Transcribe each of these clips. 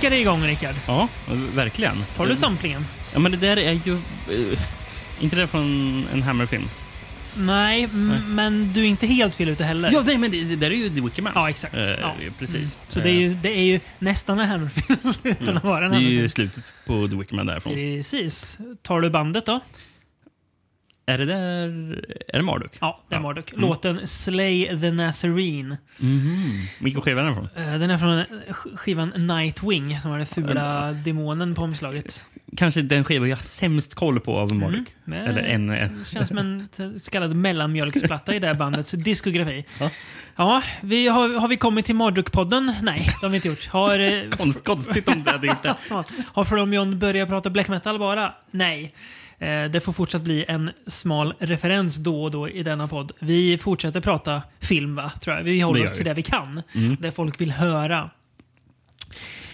det igång, Rickard. Ja, verkligen. Tar du samplingen? Ja, men det där är ju... eh, inte det från en Hammer-film? Nej, m- men du är inte helt fel ute heller. Ja, nej, men det, det där är ju The Wicker Man. Ja, exakt. Eh, Ja. Precis. Mm. Så det är, ju, det är ju nästan en Hammer-film utan att vara en Det är ju slutet på The Wicker Man därifrån. Precis. Tar du bandet då? Är det där... Är det Marduk? Ja, det är. Marduk. Låten Slay the Nazarene. Vilken skiva är den från? Eh, Den är från eh, sk- skivan Nightwing som var den fula demonen på omslaget. Kanske den skiva jag har sämst koll på av Marduk. Det Eller en... en. känns som en så kallad mellanmjölksplatta i det bandets diskografi. Ja. Ja, vi har, har vi kommit till Marduk-podden? Nej, det har vi inte gjort. Har, eh, Konst, konstigt om det hade gjort det. Har From John börjat prata black metal bara? Nej. Eh, Det får fortsatt bli en smal referens då och då i denna podd. Vi fortsätter prata film, va? Tror jag. Vi håller Det oss till det vi kan. Mm. Det folk vill höra.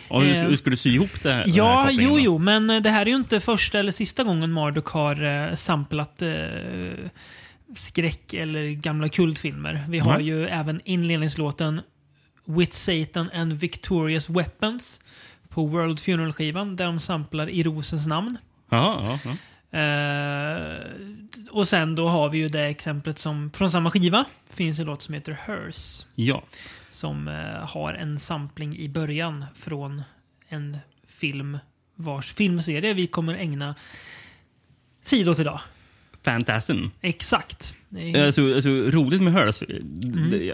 Och hur, Eh, hur ska du sy ihop det här? här Ja, kopplingen jo, jo, men det här är ju inte första eller sista gången Marduk har eh, samplat eh, skräck eller gamla kultfilmer. Vi har Nej. ju även inledningslåten With Satan and Victorious Weapons på World Funeral-skivan där de samplar I Rosens namn. Ja, ja, Eh, och sen då har vi ju det exemplet som från samma skiva finns en låt som heter Hers ja. som eh, har en sampling i början från en film vars filmserie vi kommer ägna tid åt idag. Fantasm. Exakt. Är- Alltså, alltså, roligt med Hers. Mm.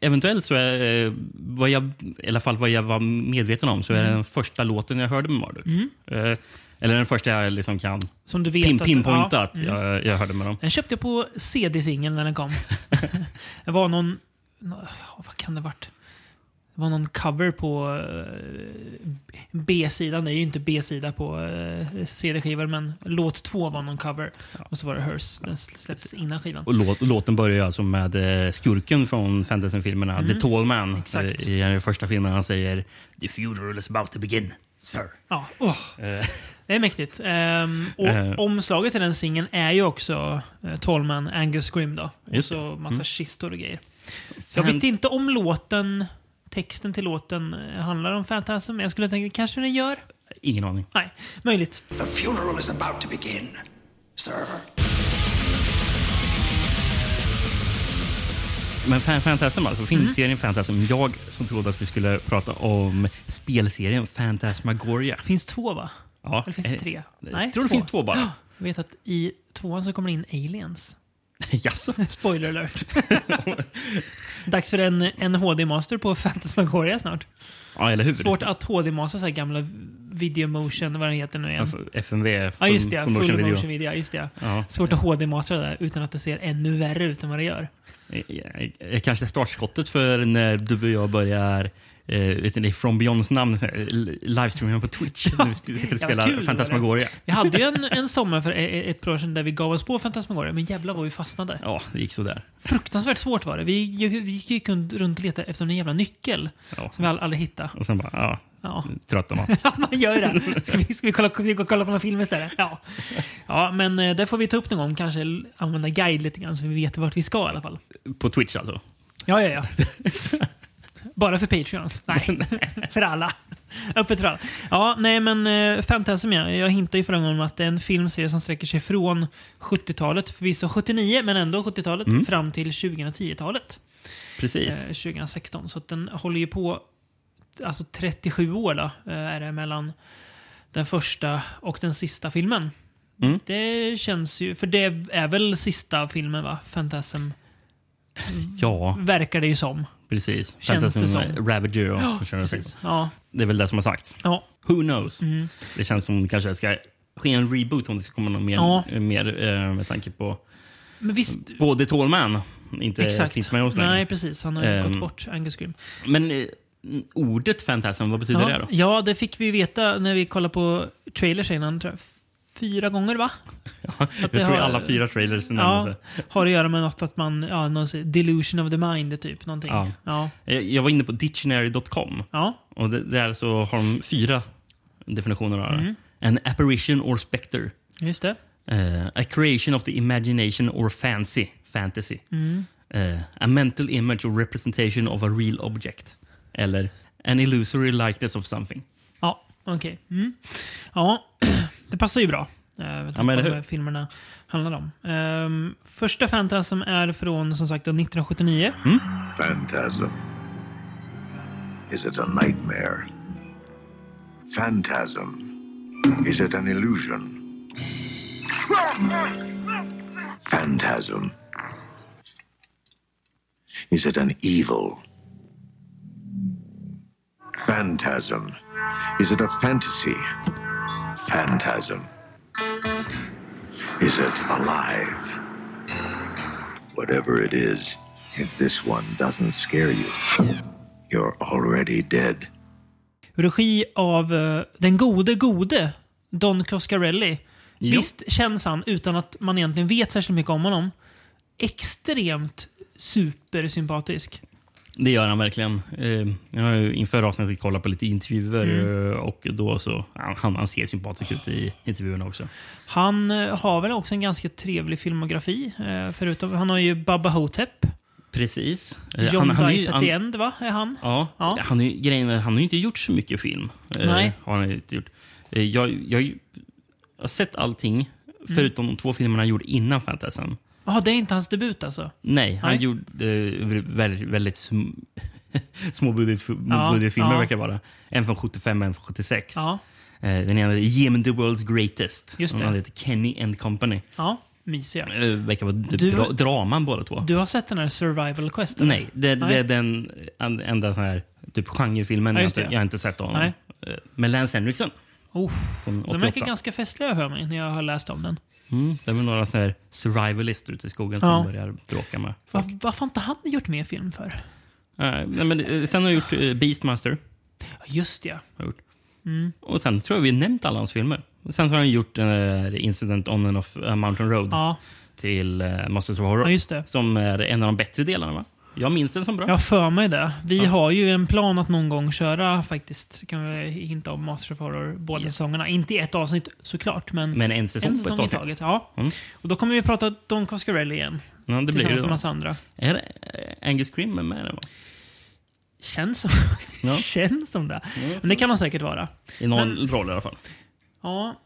Eventuellt så är, eh, vad jag, i alla fall vad jag var medveten om, så är Mm. den första låten jag hörde med Marduk. Eh, Eller den första jag liksom kan Som du vet pin, att- pinpointa ja, att mm. jag, jag hörde med dem. Den köpte jag på CD-singeln när den kom. det var någon... nå- Vad kan det varit? Det var någon cover på eh, B-sidan. Det är ju inte B-sida på eh, CD-skivor, men låt två var någon cover. Och så var det Hers. Den släpptes innan skivan. Och låt, låten börjar ju alltså med eh, skurken från fantasyfilmerna, The Tall Man. Mm. Exakt. I den första filmen han säger “The funeral is about to begin, sir”. Ja, åh. Det är mäktigt. Ehm, och Eh. omslaget till den singeln är ju också uh, Tallman Angus Scrim. Då. Och så massa Mm. kistor och grejer. Så jag vet inte om låten, texten till låten eh, handlar om Fantasm. men Jag skulle tänka kanske den gör. Ingen aning. Nej, möjligt. The funeral is about to begin, sir. Men fan, Fantasm alltså, Mm. filmserien Fantasm. Jag som trodde att vi skulle prata om spelserien Fantasmagoria. finns två va? Ja. Eller finns det eh, tre? Jag tror det finns två bara. Jag vet att i tvåan så kommer det in aliens. Jaså? Spoiler alert. Dags för en, en HD-master på Fantasmagoria snart. Ja, eller hur? Svårt att HD-mastera så här gamla video motion, vad det heter nu igen. FMV. Ja, just det. full Full motion motion video. video. Ja, just det. Ja. Svårt att HD-mastera det där utan att det ser ännu värre ut än vad det gör. Eh, eh, Kanske startskottet för när du och jag börjar eh, vet ni, From Beyonds namn, eh, livestreamen på Twitch. vi sp- sitter och Ja, spelar Fantasmagoria. Vi hade ju en, en sommar för e- ett par år sedan där vi gav oss på Fantasmagoria, men jävlar vad vi fastnade. Ja, det gick sådär. Fruktansvärt svårt var det. Vi gick, gick runt och letade efter en jävla nyckel Ja. som vi aldrig hittade. Och sen bara, ja, Ja. trötta man. Ja, man gör det. Ska vi, ska vi, kolla, och kolla på någon film istället? Ja. Ja, men eh, det får vi ta upp någon gång. Kanske använda guide lite grann så vi vet vart vi ska i alla fall. På Twitch alltså. Ja, ja, ja. Bara för Patreons? Nej, för alla. Öppet för alla. Ja, nej men uh, Fantasm ja. Jag hintade ju förra gången om att det är en filmserie som sträcker sig från 70-talet, förvisso 79 men ändå 70-talet, fram till 2010-talet. Precis. Eh, 2016. Så den håller ju på, alltså 37 år då, eh, är det mellan den första och den sista filmen. Mm. Det känns ju, för det är väl sista filmen va? Fantasm. Ja, Verkar det ju som. Precis. Känns det Fantasm som. Ravager och ja, precis. Ja. Det är väl det som har sagts. Ja. Who knows? Mm. Det känns som det kanske ska ske en reboot om det ska komma något mer, Ja. mer eh, med tanke på Men visst, både Tallman inte exakt. finns med oss längre. Nej, precis. Han har Ehm. gått bort, Angus Grim. Men eh, ordet Fantasm, vad betyder det Ja, då? ja, det fick vi veta när vi kollade på trailers innan. Fyra gånger va? jag det tror har- alla fyra trailers Ja, har att göra med något att man, ja, någon delusion of the mind typ. Någonting. Ja. Ja. Jag var inne på dictionary.com Ja. och det- där så har de fyra definitioner av det. Mm. En apparition or specter. Just det. Eh, a creation of the imagination or fancy. Fantasy. Mm. Eh, a mental image or representation of a real object. Eller An illusory likeness of something. Ja, okej. Mm. Ja, det passar ju bra. eh, Ja, men eller hur? filmerna handlar om. Ehm, första Phantasm är från som sagt 1979. Phantasm. Is it a nightmare? Phantasm. Is it an illusion? Phantasm. Is it an evil? Phantasm. Is it a fantasy? Phantasm. Is it alive? Whatever it is, if this one doesn't scare you, you're already dead. Regi av eh, den gode, gode Don Coscarelli. Jo. Visst känns han, utan att man egentligen vet särskilt mycket om honom, extremt supersympatisk. Det gör han verkligen. Eh, Jag har ju inför avsnittet kollat på lite intervjuer Mm. eh, och då så han, han ser sympatisk ut i intervjuerna också. Han eh, har väl också en ganska trevlig filmografi. Förutom, han har ju Baba Hotep. Precis. John han, han Dice at han- the End, va? Är han? Ja, Ja. Han, är, grejen är, han har ju inte gjort så mycket film. Nej. Har han inte gjort. Jag, jag, jag har sett allting Mm. förutom de två filmerna han gjorde innan Fantasm. Jaha, det är inte hans debut alltså? Nej, han Nej. gjorde eh, väldigt, väldigt sm småbudgetfilmer Ja, ja. verkar det vara. En från 75 en från 76. Ja, Eh, Den ena är Yemen the World's Greatest. Just Den det. andra heter Kenny and Company. ja mysiga. Eh, verkar vara typ Du- dra draman båda två. Du har sett den här Survival Quest? eller? Nej, det, det Nej. är den en- enda sån här, typ genrefilmen Ja, jag, inte, det. jag har inte sett av honom. Nej. Eh, Med Lance Henriksen Oh, den 88. verkar ganska festlig hör mig när jag har läst om den. Mm, det är väl några såna här survivalister ute i skogen Ja. som börjar bråka med folk. Va, varför har inte han gjort mer film för? Eh, nej, men, eh, sen har jag gjort eh, Beastmaster. Just det, ja. Har gjort. Mm. Och sen tror jag vi nämnt alla hans filmer. Och sen så har han gjort uh, Incident on and off a Mountain Road Ja, till uh, Masters of Horror. ja. Som är en av de bättre delarna va? Jag minns den som bra. Jag för mig det. Vi Ja. har ju en plan att någon gång köra faktiskt, kan vi hinta om, Master of Horror båda Ja. säsongerna. Inte i ett avsnitt såklart, men, Men en säsong, en säsong i taget. Ja. Mm. Och då kommer vi prata Don Coscarelli igen. Ja, det blir det med massa andra. Är eh, Angus Scrim med va? Känns som, Ja. Känns som det. Men det kan man säkert vara. I någon roll i alla fall. Ja,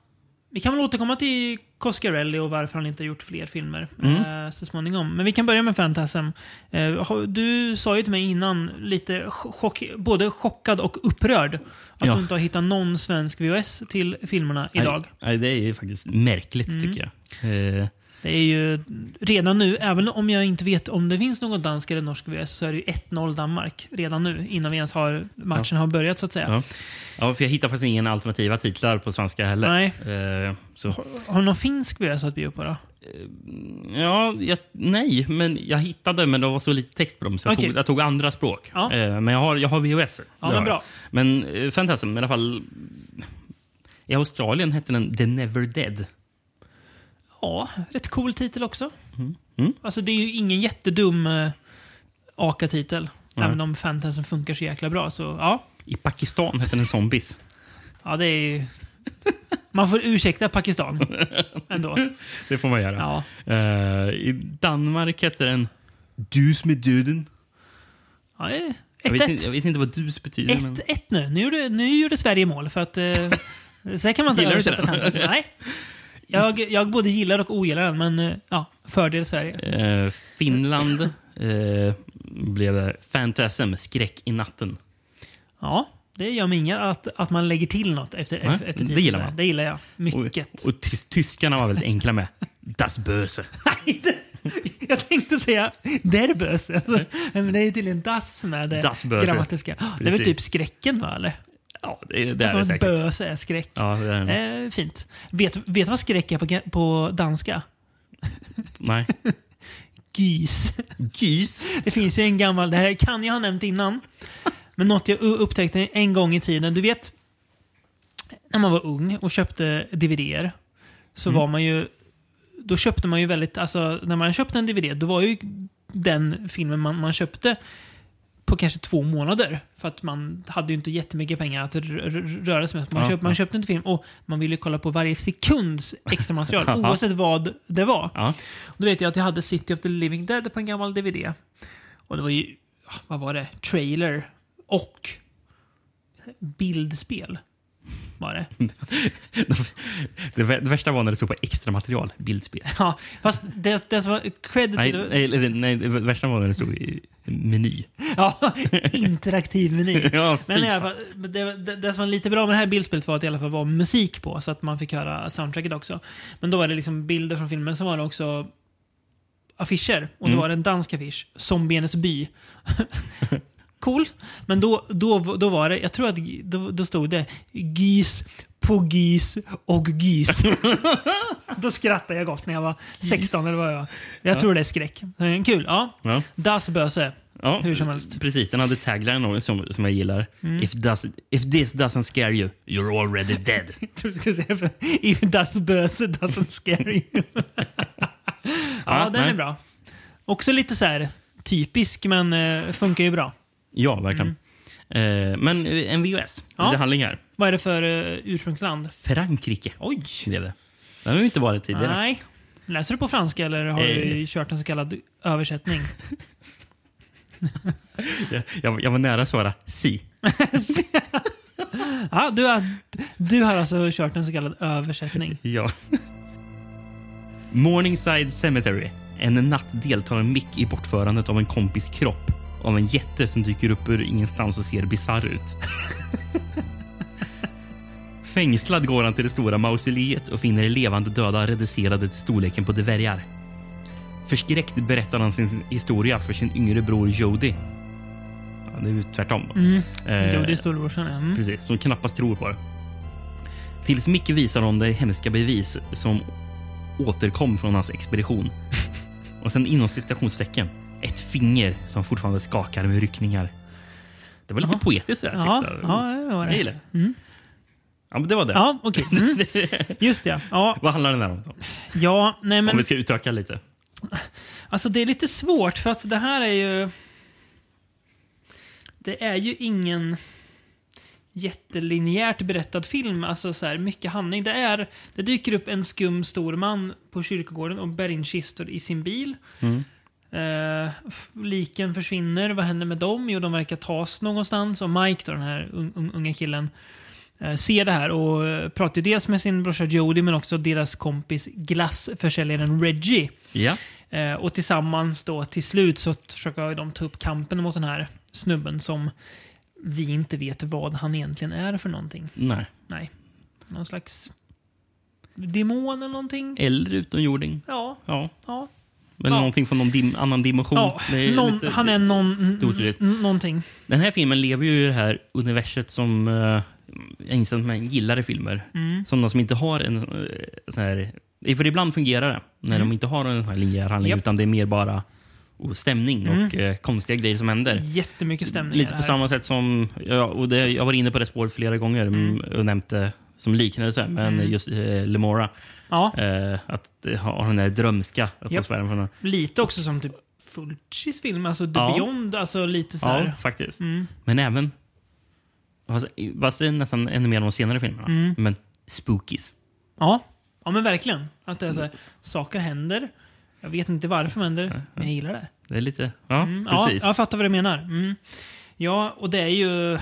vi kan väl återkomma till Coscarelli och varför han inte har gjort fler filmer Mm. eh, så småningom. Men vi kan börja med Phantasm. Eh, du sa ju till mig innan, lite chock, både chockad och upprörd, att Ja. du inte har hittat någon svensk VHS till filmerna idag. Nej, det är ju faktiskt märkligt Mm. tycker jag. Eh, Det är ju redan nu, även om jag inte vet om det finns någon dansk eller norsk VHS, så är det ju 1-0 Danmark redan nu, innan vi ens har, matchen har börjat så att säga. Ja. ja, för jag hittar faktiskt inga alternativa titlar på svenska heller. Nej. Eh, så, Har du någon finsk VHS att bjuda på då? ja, jag, nej, men jag hittade men det var så lite text på dem så jag, Okej. tog, jag tog andra språk. Ja. Eh, men jag har, jag har VHS. Ja, men bra. Men eh, Phantasm i alla fall. I Australien hette den The Never Dead. Ja, rätt cool titel också. Mm. Alltså det är ju ingen jättedum uh, AKA-titel. Nej. Även om fantasen funkar så jäkla bra. Så ja, I Pakistan hette den Zombies. ja det är ju... Man får ursäkta Pakistan ändå. Det får man göra. Ja. Eh, I Danmark hette den Dus med döden. Ja, det är Jag vet, inte, 1-1. jag vet inte vad dus betyder. men- 1-1 nu. Nu gjorde, nu gjorde Sverige mål. För att, uh, så här kan man inte översätta fantasy. Nej. Jag, jag både gillar och ogillar den, men eh, ja, fördel Sverige. Eh, Finland eh, blev det Phantasm, skräck i natten. Ja, det gör mig inga att, att man lägger till något efter, Nej, efter det titeln. gillar man. Det gillar jag. Mycket. Och, och tys tyskarna var väldigt enkla med. Das Böse. Nej, det- Jag tänkte säga der Böse. Men det är tydligen das som är det Das Böse. grammatiska. Det är väl typ skräcken, va? Eller? Ja, det, det är det säkert. böse är skräck. Ja, det är det. Eh, fint. Vet du vad skräck är på, på danska? Nej. Gys. Gys. Det finns ju en gammal, det här kan jag ha nämnt innan, men något jag upptäckte en gång i tiden. Du vet, när man var ung och köpte DVDer så Mm. var man ju, då köpte man ju väldigt, alltså när man köpte en DVD, då var ju den filmen man, man köpte på kanske två månader. För att man hade ju inte jättemycket pengar att röra sig med. Man, Ja, köpte, man köpte inte film och man ville kolla på varje sekunds extra material, oavsett vad det var. Ja. Då vet jag att jag hade City of the Living Dead på en gammal DVD. Och det var ju, vad var det? Trailer och bildspel. Var det. det, vä- det värsta var när det stod på extra material, bildspel. Ja, fast det, det som var credit Nej, nej, nej, det värsta var när det stod i meny. Ja, interaktiv meny. Ja, Men i alla fall, det, det, det som var lite bra med det här bildspelet var att det i alla fall var musik på, så att man fick höra soundtracket också. Men då var det liksom bilder från filmen, så var det också affischer. Och då Mm. var det en dansk affisch, Zombienes by. cool. Men då, då, då var det, jag tror att då, då stod det gis på gis och gis. då skrattade jag gott när jag var 16 eller vad jag var. Jag tror det är skräck. Kul. Ja. Ja. Das Böse. Ja, Hur som helst. Precis, den hade tagline som, som jag gillar. Mm. If, does, if this doesn't scare you, you're already dead. Jag tror du skulle säga If das Böse doesn't scare you. ja, Ja, den nej. är bra. Också lite så här typisk, men eh, funkar ju bra. Ja, verkligen. Eh, men eh, en VHS, Ja. lite handling här. Vad är det för uh, ursprungsland? Frankrike. Oj! Blev det. Det har vi inte varit tidigare. Nej. Läser du på franska eller har Eh. du kört en så kallad översättning? Jag, jag, jag var nära att svara si. ja, du, har, du har alltså kört en så kallad översättning. Ja. Morningside Cemetery. En natt deltar Mick i bortförandet av en kompis kropp av en jätte som dyker upp ur ingenstans och ser bizarr ut. Fängslad går han till det stora mausoleet och finner levande döda reducerade till storleken på dvärgar. Förskräckt berättar han sin historia för sin yngre bror Jody. Ja, det är ju tvärtom. Mm. Eh, Jo, det är storebrorsan. Mm. Precis, som knappast tror på det. Tills Micke visar honom det hemska bevis som återkom från hans expedition. Och sen inom citationstecken, ett finger som fortfarande skakar med ryckningar. Det var lite Jaha. poetiskt här Ja, ja, det var Jag det. gillar det. Ja, men det var det. Ja, okej. Mm. Just det. Ja, Vad handlar den här om? Ja nej Om men... vi ska utöka lite. Alltså det är lite svårt för att det här är ju... Det är ju ingen jättelinjärt berättad film. Alltså så här, mycket handling. Det, är, det dyker upp en skum stor man på kyrkogården och bär in kistor i sin bil. Eh, liken försvinner. Vad händer med dem? Jo, de verkar tas någonstans. Och Mike, då, den här un, un, unga killen, eh, ser det här och eh, pratar dels med sin brorsa Jody men också deras kompis glassförsäljaren Reggie. Ja. Eh, och tillsammans då till slut så försöker de ta upp kampen mot den här snubben som vi inte vet vad han egentligen är för någonting. Nej. Nej. Någon slags demon eller någonting? Eller utomjording. Ja. Ja. ja. Eller Ja. någonting från någon dim annan dimension. ja. Är Någon, lite- han är någon, någonting. Den här filmen lever ju i det här universet som uh, jag inser att man gillar i filmer. Mm. Sådana som inte har en uh, sån här... För ibland fungerar det när de inte har en sån här linjär handling Mm. Japp. utan det är mer bara oh, stämning och eh, konstiga grejer som händer. Jättemycket stämning Lite på samma sätt som... Ja, och det, jag var inne på det spåret flera gånger mm. och nämnt det som liknelse. Men Mm. just eh, Lemora. Ja, Eh, att det har den där drömska atmosfären. från lite också som typ Fulcis film, alltså The Ja. Beyond. Alltså lite så Ja, här. faktiskt. Mm. Men även... Fast det är nästan ännu mer de senare filmerna. Mm. Men spookies. Ja. ja, men verkligen. Att det är så här, saker händer. Jag vet inte varför det händer, men jag gillar det. Det är lite... Ja, Mm, ja, precis. jag fattar vad du menar. Mm. Ja, och det är ju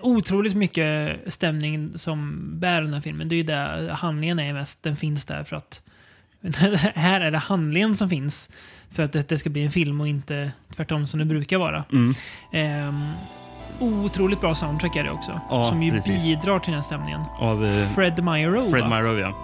otroligt mycket stämning som bär den här filmen. Det är ju det handlingen är mest. Den finns där för att... här är det handlingen som finns för att det, det ska bli en film och inte tvärtom som det brukar vara. Mm. Ehm, otroligt bra soundtrack är det också. Ja, som ju precis. bidrar till den här stämningen. Av eh, Fred Myrow, Fred va? Myrow, ja.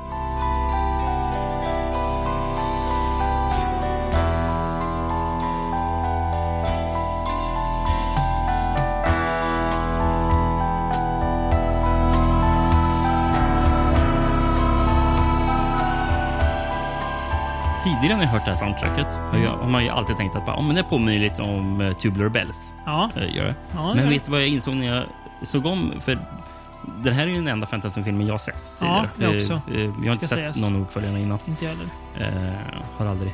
Tidigare när jag hört det här soundtracket har, jag, har man ju alltid tänkt att bara, oh, men det påminner lite om uh, Tubular Bells. Ja, eh, gör det. ja, Men vet du vad jag insåg när jag såg om? För den här är ju den enda fantasyfilmen jag har sett Ja, tidigare. jag också. Eh, eh, Jag har inte Ska sett sägas. någon uppföljare innan. inte jag heller. Eh, har aldrig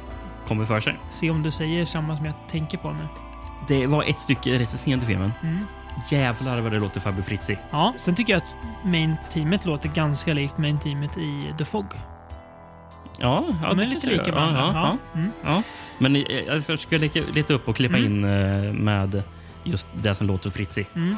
kommit för sig. Se om du säger samma som jag tänker på nu. Det var ett stycke rätt så sent i filmen. Mm. Jävlar vad det låter Fabio Frizzi. Ja, sen tycker jag att main-teamet låter ganska likt main-teamet i The Fog. Ja, ja, de lite lika varandra. Ja, ja, ja. Mm. ja. Men eh, jag ska leta upp och klippa mm. in eh, med just det som låter Fritzi. Mm.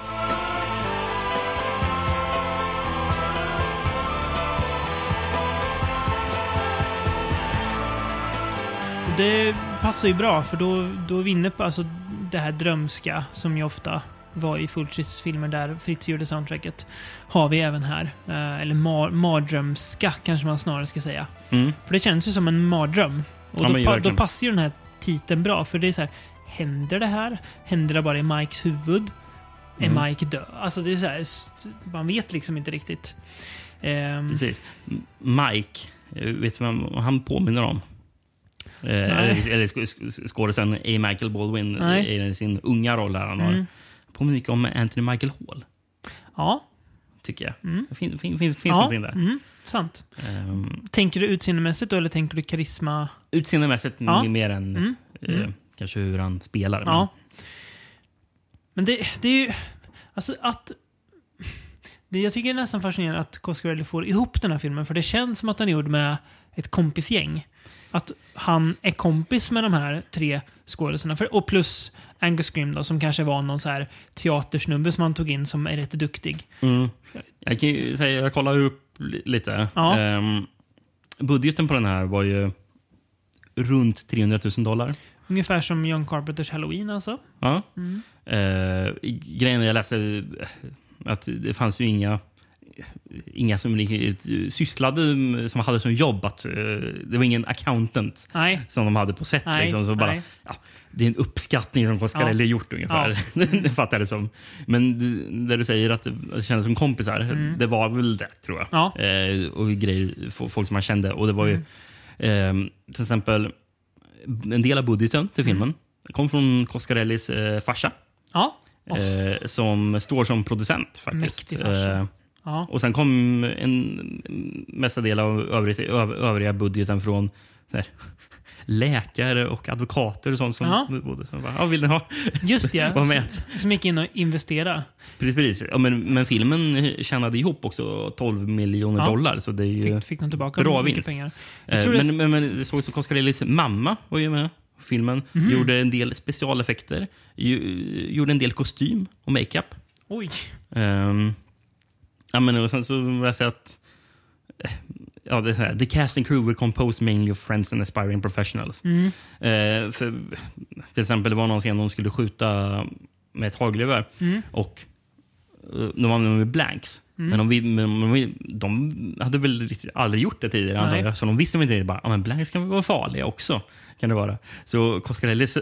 Det passar ju bra för då, då är vi inne på alltså, det här drömska som ju ofta var i Fulcis filmer där Fritz gjorde soundtracket. Har vi även här. Eh, eller mar mardrömska kanske man snarare ska säga. Mm. För det känns ju som en mardröm. Och Ja, då, pa då passar ju den här titeln bra. För det är så här, händer det här? Händer det bara i Mikes huvud? Är Mm. Mike död? Alltså det är så här, man vet liksom inte riktigt. Ehm, Precis. Mike, eh, vet du vem han påminner om? Eh, eller eller sk- sk- skådisen A. Michael Baldwin Nej. i sin unga roll här han har. Mm. Påminner mycket om Anthony Michael Hall, ja, tycker jag. Mm. Det fin, fin, finns, finns ja någonting där. mm, sant. Um, Tänker du utseendemässigt då, eller tänker du karisma? utseendemässigt Ja. mer än Mm. eh, Mm. kanske hur han spelar. Ja. Men det, det är ju... Alltså att... Det, jag tycker det är nästan fascinerande att Coscarelli får ihop den här filmen, för det känns som att han är gjord med ett kompisgäng. Att han är kompis med de här tre skådespelarna. Och plus Angus Scrim då, som kanske var någon så här teatersnubbe som han tog in som är rätt duktig. Mm. Jag kan ju säga, jag kollar upp li- lite. Ja. Ehm, budgeten på den här var ju runt 300 000 dollar. Ungefär som John Carpenters Halloween alltså. Ja. Mm. Eh, grejen jag läste eh, att det fanns ju inga Inga som riktigt sysslade, som hade som jobb att... eh, Det var ingen accountant Nej. som de hade på set. Liksom, så bara, ja, det är en uppskattning som Coscarelli Ja. gjort ungefär. det fattar jag det som. Men det, det du säger att det kändes som kompisar, Mm. det var väl det tror jag. Ja. Eh, och grejer, folk som man kände. Och det var ju Mm. eh, till exempel en del av budgeten till Mm. filmen kom från Coscarellis eh, farsa. Ja. Oh, Eh, som står som producent faktiskt. Eh, ja. och sen kom en mesta del av övrig, öv, övriga budgeten från här, läkare och advokater och sånt som Ja. bodde. Så bara, ja, vill ni ha? Just ja. Var med. Som, som gick in och investerade. Precis, precis. Ja, men, men filmen tjänade ihop också 12 miljoner Ja. dollar. Så det är ju, Fick, fick de tillbaka Bra vinst. pengar. eh, tror det- men, men, men det såg också Coscarellis mamma var ju med. Filmen Mhm. gjorde en del specialeffekter, gjorde en del kostym och makeup. Oj. Um, ja, men och sen så läste jag att eh, ja, det här, the cast and crew were composed mainly of friends and aspiring professionals. Mm. Eh, för, till exempel, det var någon scen de skulle skjuta med ett hagelgevär. Mm. Och eh, de var med blanks. Men, de, men de, de hade väl aldrig gjort det tidigare, antar jag. Så de visste väl inte det. Bara, men blanks kan vara farliga också. Kan det vara. Så Coscarellis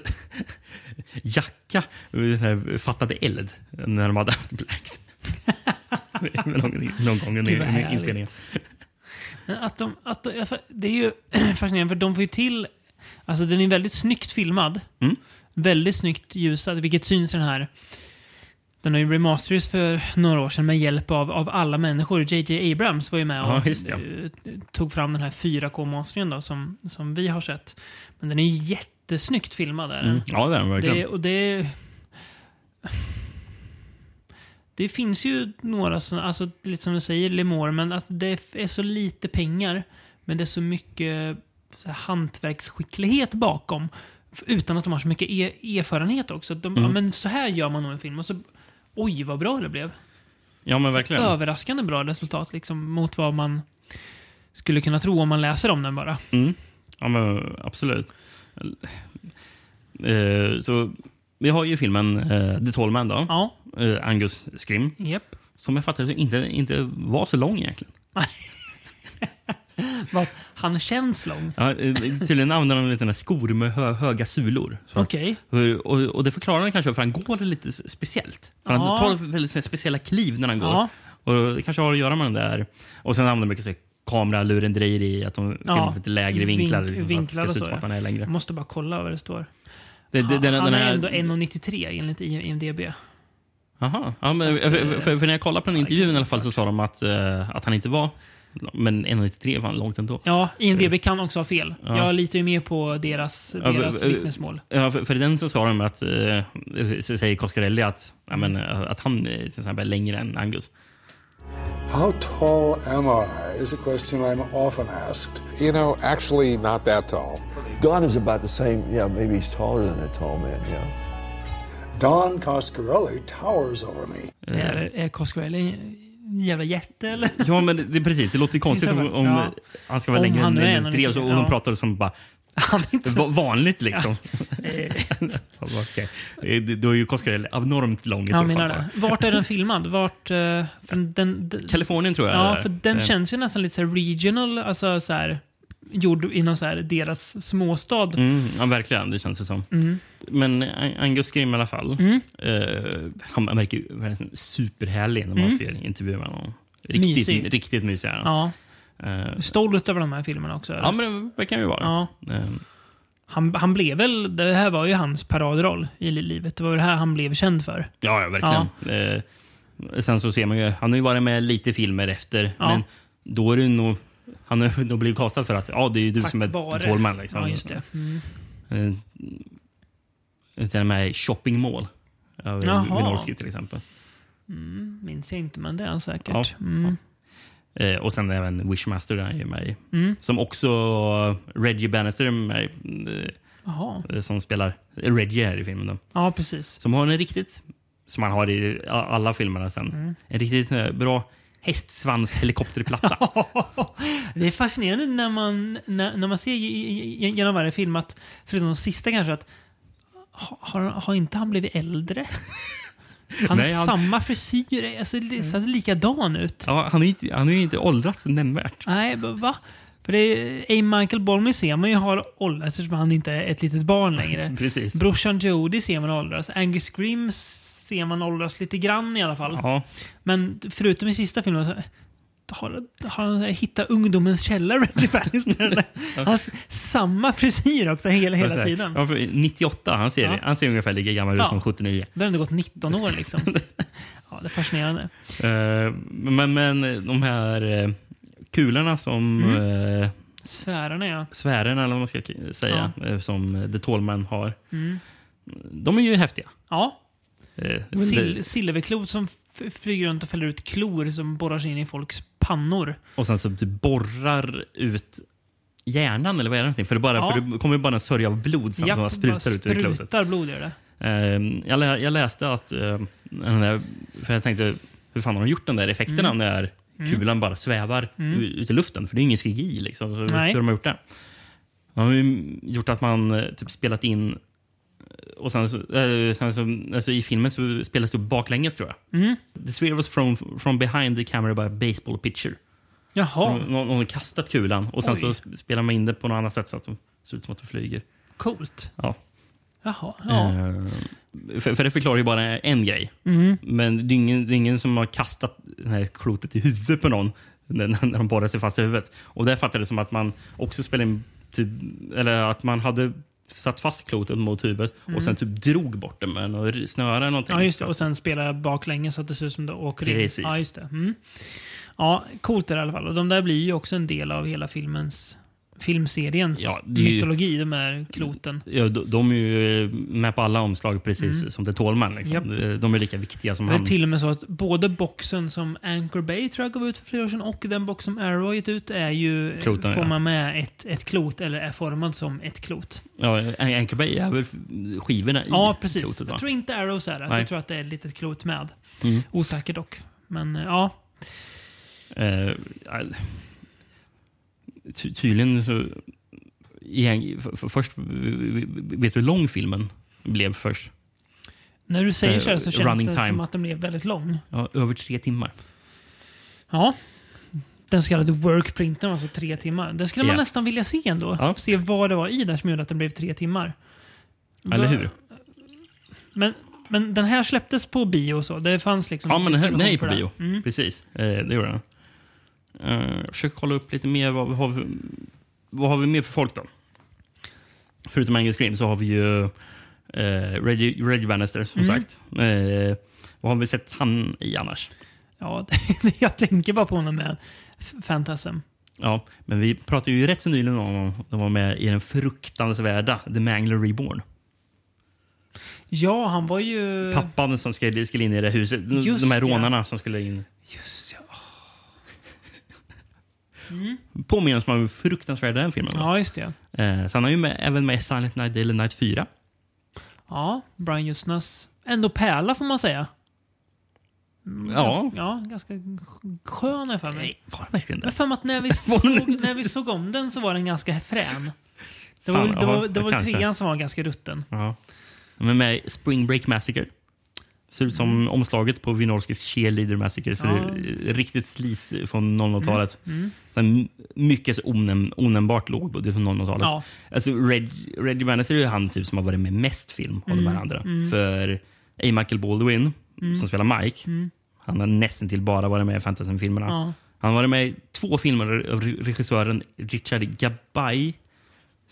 jacka eh, fattade eld när de hade blanks. någon, någon gång under inspelningen. Att de, att de, alltså, det är ju fascinerande, för de får ju till... Alltså den är väldigt snyggt filmad. Mm. Väldigt snyggt ljusad, vilket syns i den här. Den har ju remasterats för några år sedan med hjälp av, av alla människor. JJ Abrams var ju med och Ja, det. eh, tog fram den här 4K-masteringen då, som, som vi har sett. Men den är jättesnyggt filmad. Är den. Mm. Ja, det är den verkligen. Det, och det... Det finns ju några sådana, alltså lite som du säger, Lemore, men att det är så lite pengar. Men det är så mycket så här, hantverksskicklighet bakom. Utan att de har så mycket er, erfarenhet också. De, Mm. ja, men så här gör man nog en film. Och så, oj, vad bra det blev. Ja, men verkligen. Överraskande bra resultat liksom, mot vad man skulle kunna tro om man läser om den bara. Mm. Ja, men absolut. Eh, så vi har ju filmen eh, The Tall Man då. Ja, Eh, Angus Scrim. japp. Som jag fattar inte, inte var så lång egentligen. Vad- Han känns lång. Ja, eh, tydligen använder han lite skor med hö, höga sulor. Okej. Hur- Och, och det förklarar han kanske för han går lite speciellt. För. Han tar väldigt speciella kliv när han går. Ja. Och det kanske har att göra med den där. Och sen använder han mycket kameralurendrejeri, att de filmar Ja. lite lägre vinklar. Vink- liksom, vinklar så så, ja. han är längre. Jag måste bara kolla vad det står. Det, det, den, han den är ändå 1,93 enligt IMDB. Aha. Ja, men, Fast, för, eh, för, för när jag kollade på den intervjun i alla fall så sa de att, eh, att han inte var... Men 1,93 var långt ändå. Ja, IMDB kan också ha fel. Ja. Jag litar ju mer på deras, Ja, deras v- vittnesmål. Ja, för, för den så sa de att, eh, så säger Coscarelli att, ja, men, att han till exempel är längre än Angus. How tall am I is a question I'm often asked. You know, actually, not that tall. Don is about the same. Yeah, maybe he's taller than a tall man. Yeah. Don Coscarelli towers over me. Är, är Coscarelli en jävla jätte eller? Ja, men det, precis. Det låter ju konstigt om, om Ja. han ska vara Om längre än är 1,93 och, så, och ja. de pratar som bara Han är inte så... Va- Vanligt liksom. Okej. Eh, Då är ju Coscarelli abnormt lång i så fall. Vart är den filmad? Vart... för den, den, Kalifornien tror jag. ja, för den känns ju nästan lite så här regional, alltså så här, gjord i någon så här deras småstad. Mm, ja, verkligen. Det känns det som. Mm. Men An- Angus Scrim i alla fall. Eh, han han verkar ju superhärlig när man ser intervjuer med honom. Mm. Mysig. Riktigt, riktigt mysig är han. Ja. Eh, Stolt över de här filmerna också. eller? ja, men det kan ju vara. Ja. Eh, Han, han blev väl, det här var ju hans paradroll i li- livet. Det var det här han blev känd för. Ja, ja verkligen. Eh, sen så ser man ju, han har ju varit med lite filmer efter, Ja. men då är det nog... Han har nog blivit kastad för att ja, det är du Tack som är. Tallman. Liksom. Ja, just det. Mm. Eh, till och med Shopping Mall. Av Jaha. Winolski till exempel. Minns jag inte, men det är han säkert. Ja. Mm. Eh, och sen även Wishmaster där är med i. Mm. Som också Reggie Bannister är med eh, som spelar Reggie här i filmen. Då. Ja, precis. Som har en riktigt, som han har i alla filmerna sen, Mm. en riktigt eh, bra hästsvans helikopterplatta. Det är fascinerande när man, när, när man ser ge- ge- genom varje film att, förutom de sista kanske, att ha- har, har inte han blivit äldre? Han har han- samma frisyr, alltså, det ser likadan ut. ja, han har ju inte, han åldrats nämnvärt. Nej, va? För det är, A. Michael Bolmy ser man ju har åldrats eftersom han inte är ett litet barn längre. Precis. Brorsan Jody ser man åldras. Angus Scream ser man åldras lite grann i alla fall. Ja, Men förutom i sista filmen så har, har han hittat ungdomens källa, Reggie Bannister. Han har samma frisyr också hela, hela tiden. Ja, för 98, han ser, Ja. han ser ungefär lika gammal ut Ja. som 79. Det har ändå gått 19 år liksom. Ja, det är fascinerande. Eh, men, men de här uh, kulorna som Mm. eh, Sfärerna ja. sfären eller vad man ska säga, eh, som The Tallman har. De är ju häftiga. Ja, Eh, sil det- silverklot som flyger runt och fäller ut klor som borrar sig in i folks pannor. och sen så typ borrar ut hjärnan eller vad är det någonting? För det, bara, Ja. för det kommer bara en sörja av blod som bara sprutar ut ur klotet. Sprutar blod gör det. Eh, jag, lä, jag läste att, eh, den där, för jag tänkte, hur fan har de gjort den där effekterna Mm. när kulan bara svävar u- ut i luften? För det är ingen CGI. Liksom, så Nej. hur de har gjort det? De har ju gjort att man eh, typ spelat in och sen, så, eh, sen så, alltså I filmen så spelas det baklänges tror jag. Mm. The sphere was thrown from behind the camera by a baseball pitcher. Jaha. Så Någon, någon har kastat kulan och sen Oj. så sp- spelar man in det på något annat sätt så att det ser ut som att det flyger. Coolt. Ja. Jaha. Ja. Eh, för, för det förklarar ju bara en grej. Mm. Men det är, ingen, det är ingen som har kastat det här klotet i huvudet på någon när, när de borrar sig fast i huvudet. Och där fattade det som att man också spelade in, typ, eller att man hade satt fast klotet mot huvudet och sen typ drog bort det med några snöre eller någonting. Mm. Ja, just det. Och sen spela baklänges så att det ser ut som det åker in. Precis. Ja, just det. Mm. Ja, coolt är det i alla fall. Och de där blir ju också en del av hela filmens filmseriens Ja, det är ju- mytologi, de här kloten. Ja, de, de är ju med på alla omslag precis som det Tålman. Liksom. Mm. Japp. De är lika viktiga som Det är han. till och med så att både boxen som Anchor Bay tror jag gav ut för flera år sedan och den box som Arrow gett ut är ju Kloten, får ja. man med ett, ett klot eller är formad som ett klot. Ja, Anchor Bay är väl skivorna i Ja, precis. klotet? Jag tror inte Arrows är det. Nej. Jag tror att det är ett litet klot med. Mm. Osäker dock. Men eh, ja. Eh, ja, ty tydligen så... Igen, för, för först, vet du hur lång filmen blev först? När du säger Eh, så här så känns running det time. som att den blev väldigt lång. Ja, över tre timmar. Ja. Den så kallade workprinten, alltså tre timmar. Den skulle man Ja. nästan vilja se ändå. Ja. Se vad det var i den som gjorde att den blev tre timmar. Eller hur? Men, men den här släpptes på bio och så. Det fanns liksom Ja, men den här, är på bio. Mm. Precis, eh, det gjorde den. Jag försöker kolla upp lite mer. Vad, har vi, vad har vi mer för folk då? Förutom Angus Scream så har vi ju eh, Reggie, Reggie Bannister, som Mm. sagt. Eh, vad har vi sett han i annars? Ja, jag tänker bara på honom med F- Phantasm. Ja, men vi pratade ju rätt så nyligen om. De var med i den fruktansvärda The Mangler Reborn. Ja, han var ju... Pappan som skulle, skulle in i det huset. Just de här ja. rånarna som skulle in. Just ja. Påminner oss om hur fruktansvärd den filmen var. Ja, just det. Eh, så han är ju med, även med Silent Night, Daily Night 4. Ja, Brian Justnas. Ändå pärla får man säga. Mm, Ja. Ganska, ja, ganska skön har jag för mig. Nej, var det verkligen det? för mig att när vi, såg, när vi såg om den så var den ganska frän. Det var, Fan, väl- det ja, var, det var väl kanske. trean som var ganska rutten. Ja. Är med Spring Break Massacre. Ser ut som omslaget på Wynorskis Cheerleader Massacre. Så Mm. Ja. Mm. riktigt slis från 00-talet. Sen mycket så onäm onämnbart lågbudget från 00-talet. Ja. Alltså Reg Reggie Bannister är ju han typ som har varit med mest film av de Mm. här andra. För A. Michael Baldwin, som spelar Mike, han har nästan till bara varit med i fantasyfilmerna. Ja. Han har varit med i två filmer av re- regissören Richard Gabay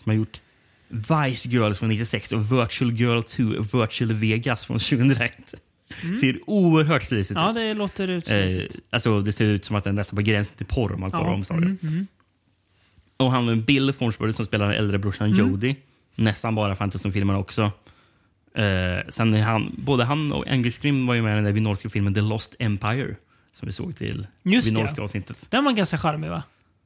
som har gjort Vice Girls från 96 och Virtual Girl 2 Virtual Vegas från 2001. Ser oerhört slisigt Ja, ut. det låter Eh, utslisigt. alltså, det ser ut som att den är nästan på gränsen till porr om man kollar Ja, omslaget. Och han Bill Forsberg som spelar den äldre brorsan Jody. Nästan bara fantasyfilmerna också. Eh, sen är han, både han och Angus Scrim var ju med i den där vinorska filmen The Lost Empire. Som vi såg till vinorska avsnittet. Den var ganska charmig va?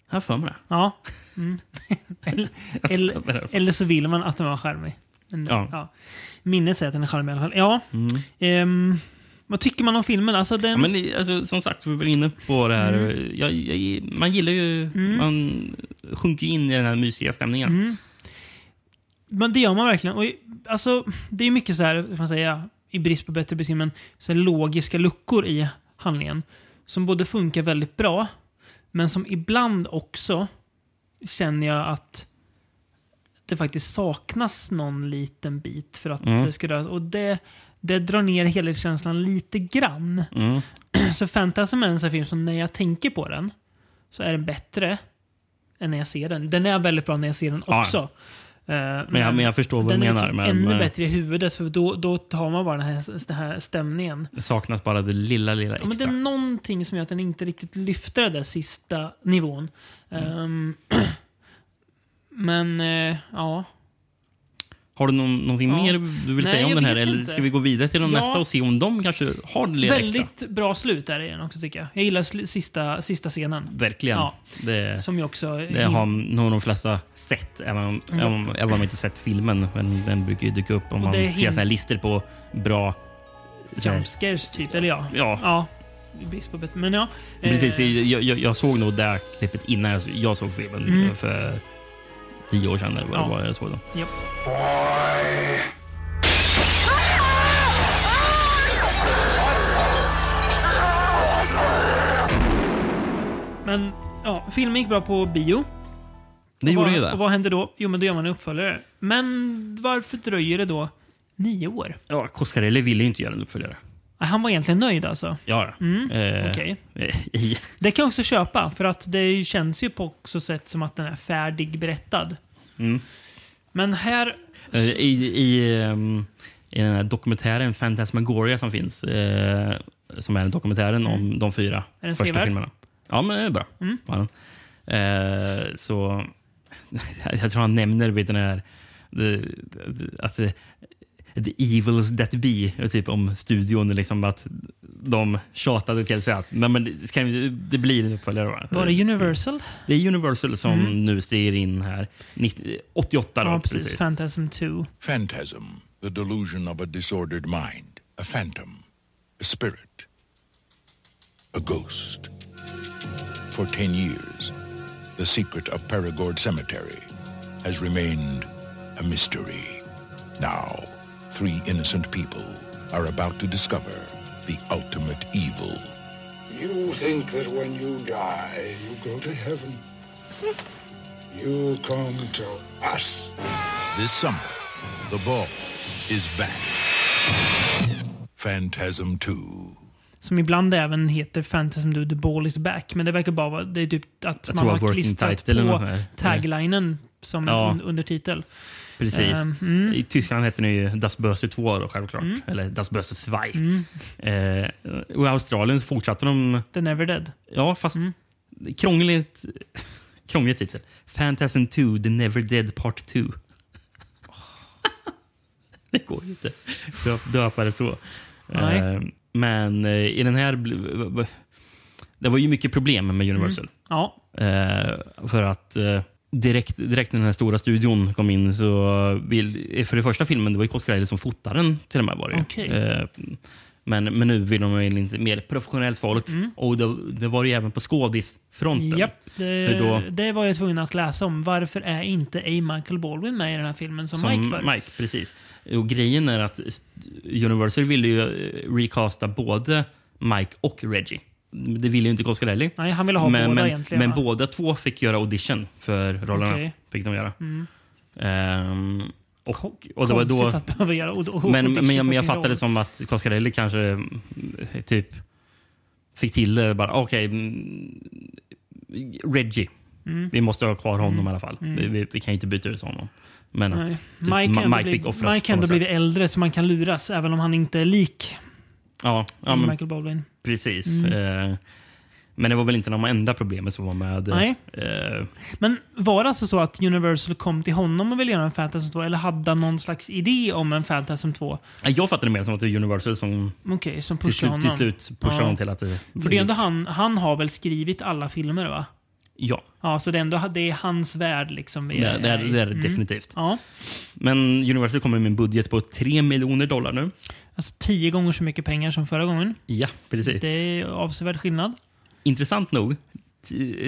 Jag har för mig det. Ja. Mm. eller, eller, eller så vill man att den var charmig. Men, Ja. ja. Minnet säger att den är charmig i alla fall. Ja. Ehm, vad tycker man om filmen? Alltså, den, Ja, men alltså, som sagt, vi var inne på det här. Mm. Jag, jag, man gillar ju... Man sjunker in i den här mysiga stämningen. Mm. Men det gör man verkligen. Och, alltså, det är mycket så här, man säga, i brist på bättre beskrivning, så logiska luckor i handlingen. Som både funkar väldigt bra, men som ibland också känner jag att det faktiskt saknas någon liten bit för att Mm. det ska röra Och det, det drar ner helhetskänslan lite grann. Mm. Så Phantasm är en sån film som när jag tänker på den så är den bättre än när jag ser den. Den är väldigt bra när jag ser den Ja. också. Eh, Men jag, men jag förstår vad du den är menar. liksom Men ännu eh, bättre i huvudet för då, då tar man bara den här, den här stämningen. det saknas bara det lilla, lilla Ja, men det extra. är någonting som gör att den inte riktigt lyfter den där sista nivån. Mm. Ehm, men eh, ja. Har du någon, någonting Ja. mer du vill Nej, säga om jag den här? vet Eller inte. ska vi gå vidare till de Ja. nästa och se om de kanske har det lilla extra? Väldigt bra slut där i den också tycker jag. Jag gillar sl- sista, sista scenen. Verkligen. Ja. Det, Som ju också... det har nog de flesta sett, även om, även om, även om de inte sett filmen. Men den brukar ju dyka upp om Och man det ser hin- såna här listor på bra... Jump scares typ, eller ja. Ja, Ja. i brist på bättre. Men ja. precis. eh, Jag, jag, jag såg nog det här klippet innan jag, jag såg filmen. Mm. För tio år sedan eller vad Ja. det var jag såg den. japp. Men ja, filmen gick bra på bio. Det och gjorde vad, ju det. Och vad händer då? Jo, men då gör man en uppföljare. Men varför dröjer det då nio år? Ja, Coscarelli ville ju inte göra en uppföljare. Han var egentligen nöjd alltså. Ja, Mm, eh, Okej. i- Det kan jag också köpa, för att det känns ju på också sätt som att den är färdigberättad. Mm. Men här... Eh, I, i, ehm, I den här dokumentären Phantasmagoria som finns, eh, som är en dokumentären om de fyra Mm. Första filmerna. Ja, men den är bra. Mm. Eh, så jag tror han nämner vet den här, alltså, the evils that be, typ om studion. Liksom att de tjatade till sig att men, men det, ska, det blir en uppföljare. va? Var det Universal? Det är Universal som Mm. nu stiger in här. 90, 88 då, Ja, precis. precis. Phantasm 2. Phantasm, the delusion of a disordered mind, a phantom, a spirit, a ghost. For ten years, the secret of Perigord Cemetery has remained a mystery. Now, three innocent people are about to discover the ultimate evil. You think that when you die, you go to heaven. You come to us. This summer, the ball is back. Phantasm 2. Som ibland även heter Phantasm 2 The Ball is back. Men det verkar bara vara det är typ att Jag man tror har att working klistrat title på sånt här. taglinen som Ja. un undertitel. Precis. Ehm, mm. I Tyskland heter den ju Das Böse 2 då, självklart. Eller Das Böse 2. Mm. Eh, och I Australien så fortsatte de... The Never Dead. Ja, fast Mm. krångligt, krånglig titel. Phantasm 2, The Never Dead Part 2. det går ju inte att döpa det så. Eh, men eh, i den här... Det var ju mycket problem med Universal. Ja. Eh, för att eh, direkt, direkt när den här stora studion kom in så vill, för det första filmen, det var ju Coscarelli som fotade den till och med. Var det. Okej. eh, Men, men nu vill de ha in lite mer professionellt folk. Och det, det var ju även på skådisfronten. Japp, det, För då- det var jag tvungen att läsa om. Varför är inte A. Michael Baldwin med i den här filmen som, Som Mike för? Mike, precis. Och grejen är att Universal ville ju eh, recasta både Mike och Reggie. Det ville ju inte Coscarelli. Nej, han ville ha men, båda men, egentligen. Men va? båda två fick göra audition för rollerna. Mm. Fick de göra. Ehm, och, och det var då... att behöva göra och, Men, audition men, jag, men jag fattade roll. som att Coscarelli kanske mm, typ fick till det. Bara, okej, mm, Reggie. Mm. Vi måste ha kvar honom i alla fall. Vi, vi, vi kan inte byta ut honom. Men att typ, Mike, Mike fick offras Mike ändå blivit äldre så man kan luras även om han inte är lik Ja, ja men, Michael Baldwin. Precis. Mm. Eh, men det var väl inte de enda problemen som var med. Nej. Eh, Men var det alltså så att Universal kom till honom och ville göra en Fantasm 2 eller hade han någon slags idé om en Fantasm 2? jag fattade det mer som att det var Universal som Okej, som till, slut- honom. till slut pushade Ja. honom till att det För det är ändå han, han har väl skrivit alla filmer va? Ja, Ja, så det är ändå det är hans värld liksom. vi det, det, är, det är Mm. definitivt. Ja, Men Universal kommer med en budget på 3 miljoner dollar nu. Alltså tio gånger så mycket pengar som förra gången. Ja, precis. Det är avsevärd skillnad. Intressant nog,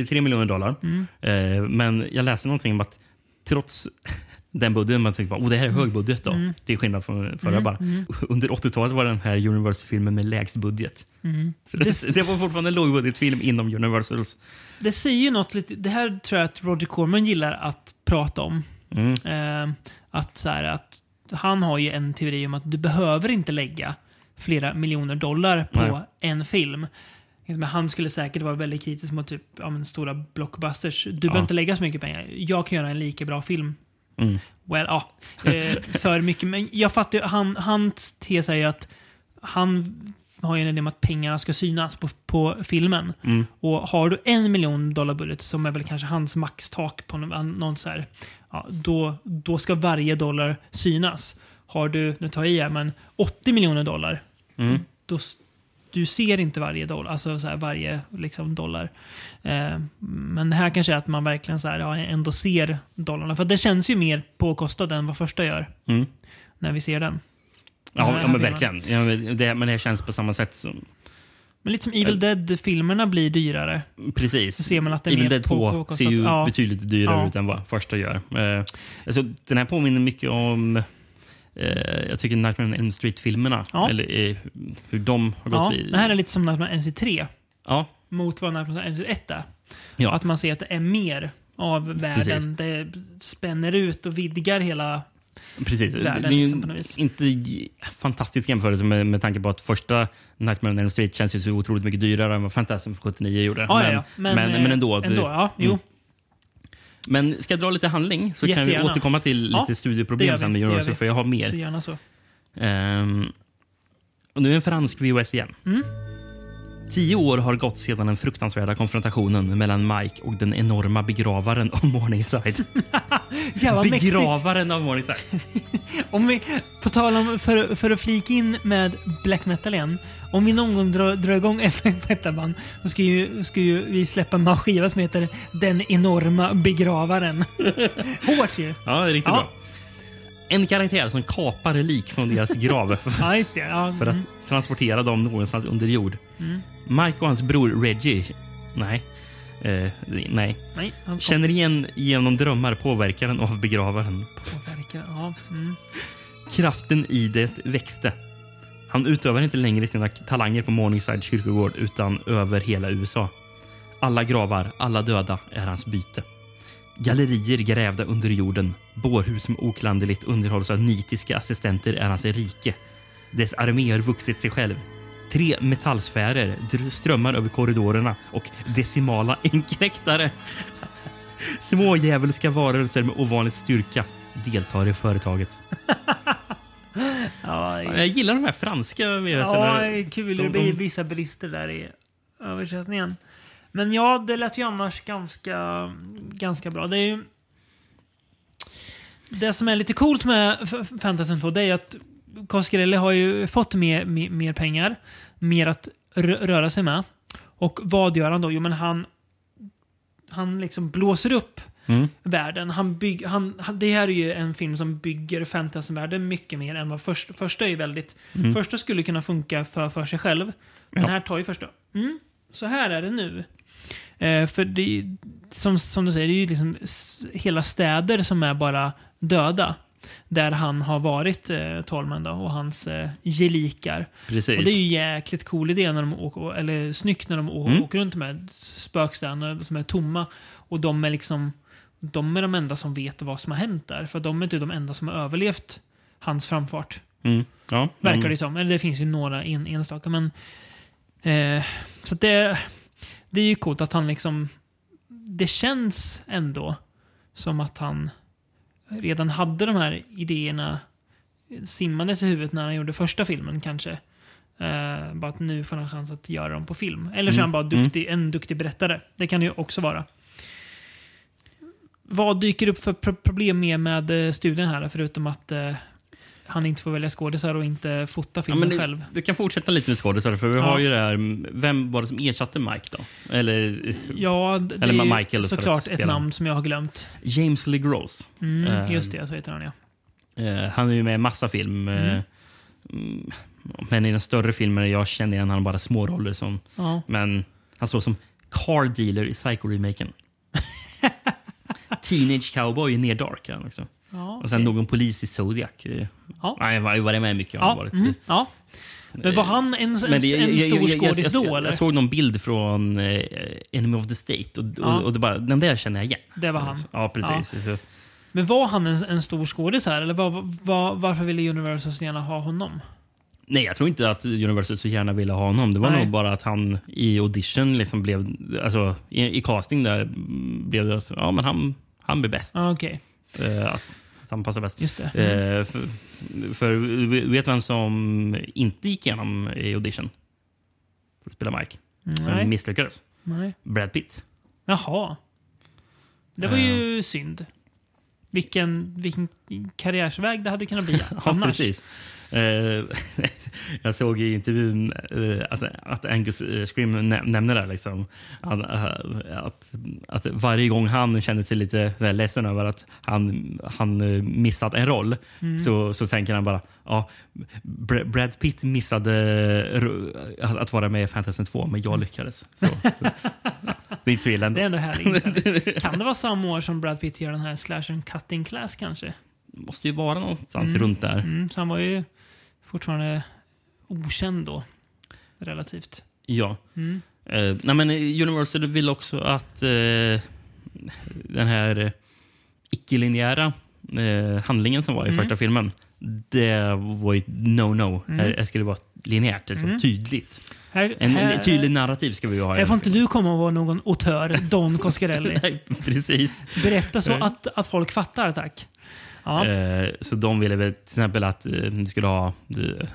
3 miljoner dollar. Mm. Eh, men jag läste någonting om att trots den budgeten, man tänkte bara, oh, det här är hög budget då. Mm. Till skillnad från förra bara. Under 80-talet var den här Universal-filmen med lägst budget. Mm. Så det, det var fortfarande en lågbudgetfilm inom Universals. Det säger ju något lite, det här tror jag att Roger Corman gillar att prata om. Mm. Eh, att, så här, att Han har ju en teori om att du behöver inte lägga flera miljoner dollar på Nej. en film. Men han skulle säkert vara väldigt kritisk mot typ, ja, men stora blockbusters. Du behöver inte lägga så mycket pengar. Jag kan göra en lika bra film. Mm. Well, ja. Eh, för mycket. Men jag fattar han, hans tes är ju att han har ju en idé om att pengarna ska synas på, på filmen. Mm. Och har du en miljon dollar budget, som är väl kanske hans maxtak på någon, någon så här, ja, då, då ska varje dollar synas. Har du, nu tar jag i här, men 80 miljoner dollar, Mm. då, du ser inte varje dollar, alltså så här, varje liksom, dollar. Eh, men här kanske är att man verkligen så här, ja, ändå ser dollarna. För det känns ju mer påkostat än vad första gör. Mm. När vi ser den. Ja, ja men filmen. verkligen. Ja, men det, men det känns på samma sätt som... Men lite som Evil Dead-filmerna blir dyrare. Precis. Så ser man att Evil Dead 2 påkostat. ser ju Ja. betydligt dyrare Ja. ut än vad första gör. Eh, alltså, den här påminner mycket om... Eh, jag tycker Nightmare on Elm Street-filmerna. Ja. Eller eh, hur de har gått vid. det här är lite som Nightmare on NC3 Ja, mot vad Nightmare on NC1 är. ja. Att man ser att det är mer av världen. Det spänner ut och vidgar hela... precis. Världen det är liksom på något vis. inte fantastisk jämförelse med, med tanke på att första Nightmare on Elm Street känns ju så otroligt mycket dyrare än vad Fantasm 79 gjorde. Ja, men, ja, ja. men, men, eh, ändå. det- ändå ja, jo. Mm. Men ska jag dra lite handling så kan vi Jättegärna. återkomma till Ja, lite det studieproblem sen med Universal, för jag har mer. Så gärna så. Ehm, och nu en fransk VHS igen. Mm. Tio år har gått sedan den fruktansvärda konfrontationen mellan Mike och den enorma begravaren av Morningside. Jävla mäktigt. begravaren av Morningside. Om vi, på tal om, för, för att flika in med black metal igen. Om vi någon gång drar, drar igång ett black metal-band, då ska ju, ska ju vi släppa en skiva som heter Den enorma begravaren. Hårt ju. Ja, det är riktigt Ja. bra. En karaktär som kapar lik från deras grav Ja, just det. Ja, för att mm. Transportera dem någonstans under jord. Mm. Mike och hans bror Reggie, nej, eh, nej, Nej, känner igen genom drömmar påverkaren av begravaren. påverkar. Ja, mm. Kraften i det växte. Han utövar inte längre sina talanger på Morningside kyrkogård utan över hela USA. Alla gravar, alla döda är hans byte. Gallerier grävda under jorden, bårhus som oklanderligt underhålls av nitiska assistenter är hans rike. Dess armé har vuxit sig själv. Tre metallsfärer strömmar över korridorerna och decimala inkräktare. Små djävulska varelser med ovanlig styrka deltar i företaget. ja, Ja, Jag gillar de här franska. Ja, kul. de- Det blir vissa brister där i översättningen. Men ja, det lät ju annars ganska, ganska bra. Det är ju... Det som är lite coolt med Fantasy 2 det är att Coscarelli har ju fått mer, mer, mer pengar, mer att rö- röra sig med. Och vad gör han då? Jo, men han, han liksom blåser upp världen. Han bygg, han, han, det här är ju en film som bygger fantasyvärlden mycket mer än vad först, första är väldigt... Första skulle kunna funka för, för sig själv. Men Ja. här tar ju första. Mm, så här är det nu. Eh, för det som, som du säger, det är ju liksom hela städer som är bara döda. Där han har varit eh, Tolman då, och hans eh, gelikar. Precis. Och det är ju jäkligt cool idé, när de åker, eller snyggt när de Mm. åker runt med spökstäderna som är tomma. Och de är liksom de är de enda som vet vad som har hänt där. För de är inte de enda som har överlevt hans framfart. Mm. Ja, Verkar mm. det som. Eller det finns ju några en, enstaka. Men, eh, så det, det är ju coolt att han liksom... Det känns ändå som att han redan hade de här idéerna simmandes i huvudet när han gjorde första filmen kanske. Eh, bara att nu får han chans att göra dem på film. Eller så är han bara duktig, en duktig berättare. Det kan det ju också vara. Vad dyker upp för pro- problem med, med eh, studien här? Förutom att eh, han inte får välja skådisar och inte fota Ja, filmen men det, själv. Du kan fortsätta lite med skådisar, för vi Ja. har ju det här... Vem var det som ersatte Mike då? Eller Ja, det Eller är Michael såklart ett namn som jag har glömt. James Lee Gross. Mm, Eh, just det, så heter han ja. Eh, han är ju med i massa film. eh, mm, Men i den större filmen, jag känner igen han bara små roller. Som, ja. Men han står som car dealer i Psycho-remaken. Teenage cowboy i Near Dark. Han också. Ja, Och sen okej. någon polis i Zodiac. Ja. Nej, jag varit med mycket. Ja, varit. mm, ja. Men var han en, en, det- en stor skådis då, jag, eller? jag såg någon bild från eh, Enemy of the State och, Ja. och, det bara, den där känner jag igen. Det var han. Ja, precis. Så- Men var han en, en stor skådis här? Eller var, var, varför ville Universal så gärna ha honom? Nej, jag tror inte att Universal så gärna ville ha honom. Det var Nej. nog bara att han i audition liksom blev... Alltså, i, i casting där blev det... Ja, men han, han blir bäst. Ah, Eh, att, att han passar bäst. just det. Eh, för, för vet du vem som inte gick igenom i audition? För att spela Mike. Som Nej. misslyckades? Nej. Brad Pitt. Jaha. Det var ju synd. Vilken, vilken karriärsväg det hade kunnat bli Ja, annars. precis. Eh, jag såg i intervjun eh, att, att Angus eh, Scream nä- nämner det. Liksom, att, att, att varje gång han känner sig lite så ledsen över att han, han missat en roll Mm. så, så tänker han bara ja, Br- Brad Pitt missade att, vara med i Fantasy 2, men jag lyckades. Så, det är inte så illa ändå. Det är ändå härlig inställning. Kan det vara samma år som Brad Pitt gör den här slashen Cutting Class kanske? Måste ju vara någonstans runt där. Mm, så han var ju fortfarande okänd då. Relativt. Ja. Mm. Eh, nej, men Universal vill också att eh, den här icke-linjära eh, handlingen som var i Mm. första filmen, det var ju no-no. Mm. Det skulle vara linjärt, det ska vara Mm. tydligt. Här, En, här, en tydlig narrativ ska vi ha. här får inte du komma och vara någon auteur, Don Coscarelli. Nej, precis. Berätta så att, att folk fattar, tack. Ja. Eh, så de ville väl till exempel att eh, du skulle ha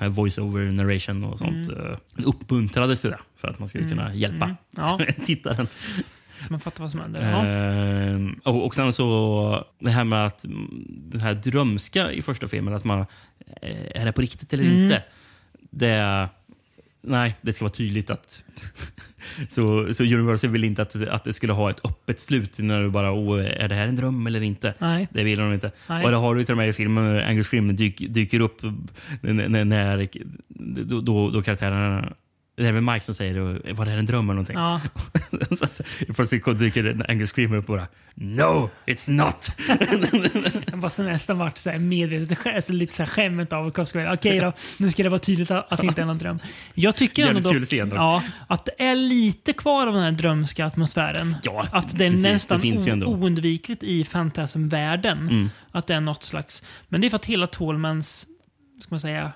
eh, voice-over narration och sånt. Mm. Eh, uppmuntrades till det för att man skulle kunna hjälpa Mm. Ja, tittaren. man fattar vad som händer. Ja. Och, och sen så det här med att mm, den här drömska i första filmen, att man är det på riktigt eller Mm. inte? Det, nej, det ska vara tydligt att... så, så Universal vill inte att, att det skulle ha ett öppet slut när du bara, oh, är det här en dröm eller inte? Nej. Det vill de inte. Nej. Och det har du till och med i filmen när Angus Scream dyk, dyker upp när, när, när då, då, då karaktärerna det är väl Mike som säger det, var det här en dröm eller någonting? Ja. Så- Plötsligt dyker Angus Scream upp och bara No, it's not! Jag var nästan varit så här medvetet alltså lite så här skämmet av Coscarelli. Okej då, nu ska det vara tydligt att, att det inte är någon dröm. Jag tycker ändå dock, dock. ja, att det är lite kvar av den här drömska atmosfären. Ja, att det är precis. nästan Det. Mm. oundvikligt i fantasmvärlden. Att det är något slags... Men det är för att hela Tolmans, ska man säga,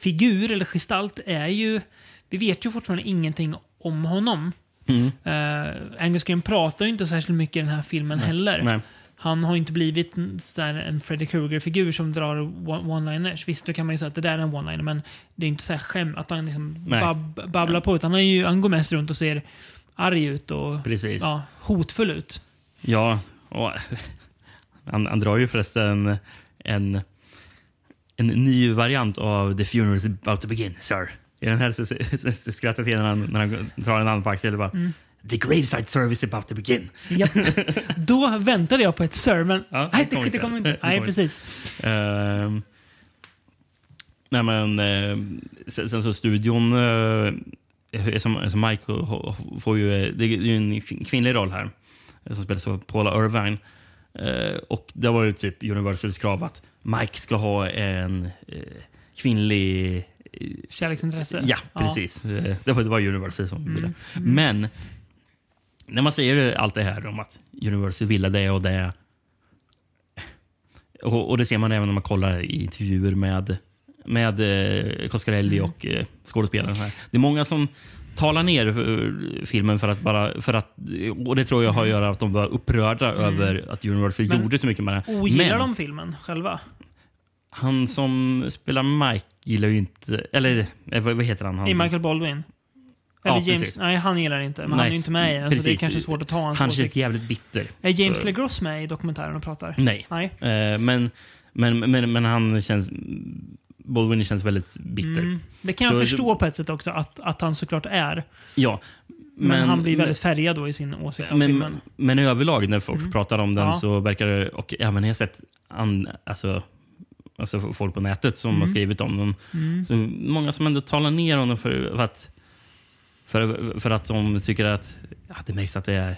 figur eller gestalt är ju... Vi vet ju fortfarande ingenting om honom. Mm. Uh, Angus Scream pratar ju inte särskilt mycket i den här filmen heller. Nej. Han har inte blivit en, Freddy Krueger-figur som drar one- one-liners. Visst, då kan man ju säga att det där är en one-liner, men det är inte så här skämt att han liksom Nej. bab, babblar på. Utan han, är ju, han går mest runt och ser arg ut och Precis. ja, hotfull ut. Ja, och han, han drar ju förresten en, en ny variant av The funeral is about to begin, sir. I den här så, så, så skrattar till när han, när han tar en annan på axeln och bara The graveside service about to begin. Japp. Då väntade jag på ett sir, men Ja, nej, det kom det, kom inte. Kom Nej, precis. Ehm, nej men, eh, sen, sen så studion, eh, som, som Mike får ju, eh, det är ju en kvinnlig roll här, som spelas av Paula Irvine. Eh, och det var ju typ Universals krav att Mike ska ha en kvinnlig Kärleksintresse. Ja, precis. Eh, Det var, det var Universal som Mm. ville. Men när man säger allt det här om att Universal ville det och det. Och, och det ser man även när man kollar i intervjuer med, med eh, Coscarelli Mm. och eh, skådespelaren. Här. Det är många som talar ner eh, filmen för att bara... För att, och det tror jag har att göra att de var upprörda över att Universal Mm. Men gjorde så mycket med det. Ogillar Men de filmen själva? han som spelar Mike gillar ju inte... Eller eh, vad, heter han? han I Michael Baldwin? Ja, Eller James? precis. Nej, han gillar inte. Men han är ju inte med i den, så det är kanske svårt att ta hans Han åsikt. känns jävligt bitter. Är James För- LeGros med i dokumentären och pratar? Nej. Nej. Eh, men, men, men, men han känns... Baldwin känns väldigt bitter. Mm. Det kan jag Så- förstå på ett sätt också, att, att han såklart är. Ja. Men, han blir väldigt färgad då i sin åsikt om men, filmen. men överlag när folk pratar om den Ja. så verkar det... Och även jag har sett an, alltså, alltså folk på nätet som Mm. har skrivit om den. Så många som ändå talar ner om den för, för att för, för att de tycker att ja, det märks att det är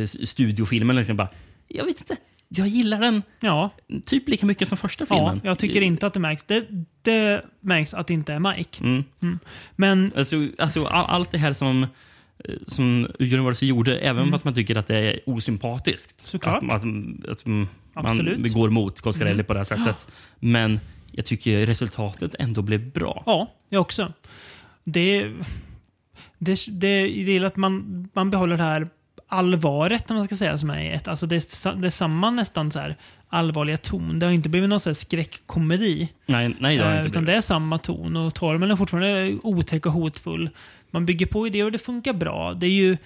eh, studiofilmen. Liksom bara, jag vet inte. Jag gillar den Ja, typ lika mycket som första ja, filmen. jag tycker inte att det märks. Det, det märks att det inte är Mike. Mm. Men Alltså, alltså, all, allt det här som, som Universal gjorde, även fast man tycker att det är osympatiskt. Mm. Såklart. Att, att, att man Absolut. Mm. går emot Coscarelli på det här sättet. Men jag tycker resultatet ändå blev bra. ja, jag också. Det, det, det, det gillar att man, man behåller det här allvaret, om man ska säga, som är ett. Alltså det, är, det är samma nästan så här allvarliga ton. Det har inte blivit någon så här skräckkomedi. Nej, nej det har Eh, inte utan blivit. det är samma ton och Tormen är fortfarande otäck och hotfull. Man bygger på idéer och det funkar bra. Det är ju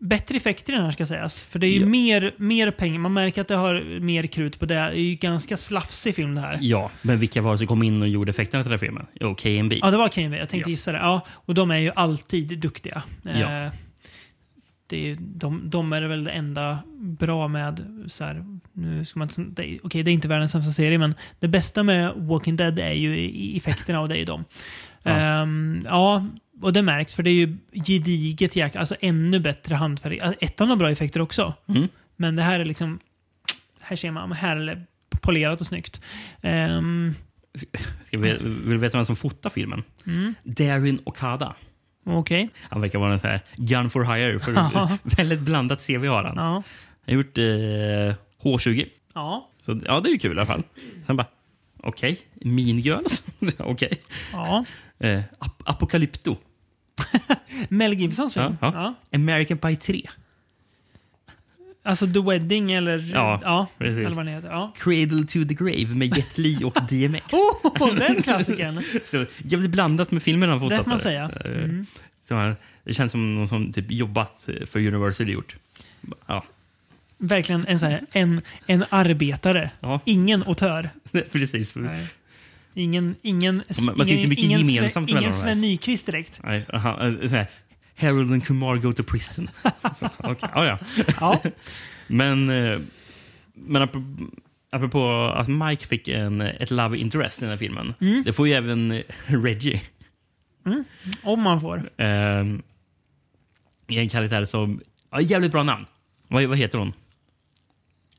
bättre effekter i den här ska sägas. För det är ju Ja. mer, mer pengar. Man märker att det har mer krut på det. Det är ju ganska slafsig film det här. Ja, men vilka var det som kom in och gjorde effekterna till den här filmen? Jo, KMB. Ja, det var KMV. Jag tänkte Ja. gissa det. Ja, och de är ju alltid duktiga. Eh, Ja. Det är, de, de är väl det enda bra med... Så här, nu ska man, det, okej, det är inte världens sämsta serie, men det bästa med Walking Dead är ju effekterna och det är ju de. Ja. Ehm, ja, och det märks för det är ju gediget jäk, alltså ännu bättre handfärg. Alltså, Ettan har bra effekter också. Mm. Men det här är liksom... Här ser man, här är polerat och snyggt. Ehm, Ska vi, vill du veta vem som fotar filmen? Mm. Darin Okada. Okej. Han verkar vara en sån här gun for hire. För väldigt blandat CV har han. Ja. Han har gjort eh, H20. Ja. Så ja, det är ju kul i alla fall. Sen bara, okej, Mean Girls. okej. Ja. Eh, Ap- Apocalypto. Mel Gibsons film. Ja, Ja. ja. American Pie 3. Alltså The Wedding eller... Ja, precis. eller vad den heter. Ja. Cradle to the Grave med Jet Li och DMX. Oh, den klassikern! Så jävligt blandat med filmen han fotat. Det får man säga. Eh, Mm. det känns som någon som typ jobbat för Universal gjort. Ja, Verkligen en, så här, en, en arbetare. Ja. Ingen autör. precis. Nej. Ingen, ingen, man ser ingen, inte ingen, mellan ingen. Sven Nykvist direkt. Nej, aha, eh, Harold and Kumar go to prison. Så, okay, ja, ja. Ja. Men, eh, men apropå, apropå att Mike fick en, ett love interest i den här filmen. Mm. Det får ju även eh, Reggie. Om man får. Eh, en karaktär som... Ja, jävligt bra namn. Vad, vad heter hon?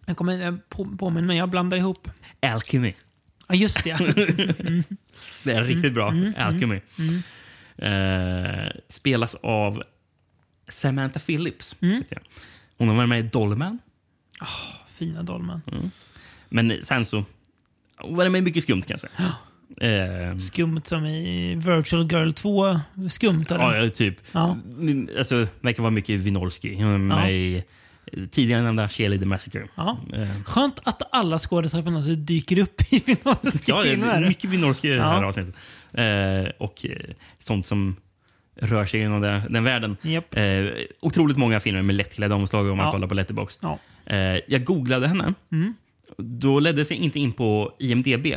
Jag kommer på, påminna mig, jag blandar ihop. Alchemy. Ja, just det. Det är riktigt bra. Mm, Alchemy. Eh, spelas av Samantha Phillips. Mm. Hon har varit med i Dollman. Fina dolmen. Men sen så... Hon var med i mycket skumt kan jag säga. Eh, Skumt som i Virtual Girl 2. Skumt eller? ja, typ. Ja. Alltså, verkar vara mycket Winorski. Hon är med Ja. i tidigare nämnda Cheerleader Massacre. Ja. Eh, Skönt att alla skådespelare dyker upp i Ja, det är mycket Winorski i det här Ja. avsnittet. Eh, och eh, sånt som rör sig inom den, den världen. Japp. Eh, otroligt många filmer med lättklädda omslag om man Ja. kollar på Letterboxd. Ja. Eh, jag googlade henne. Mm. Då ledde sig inte in på IMDB.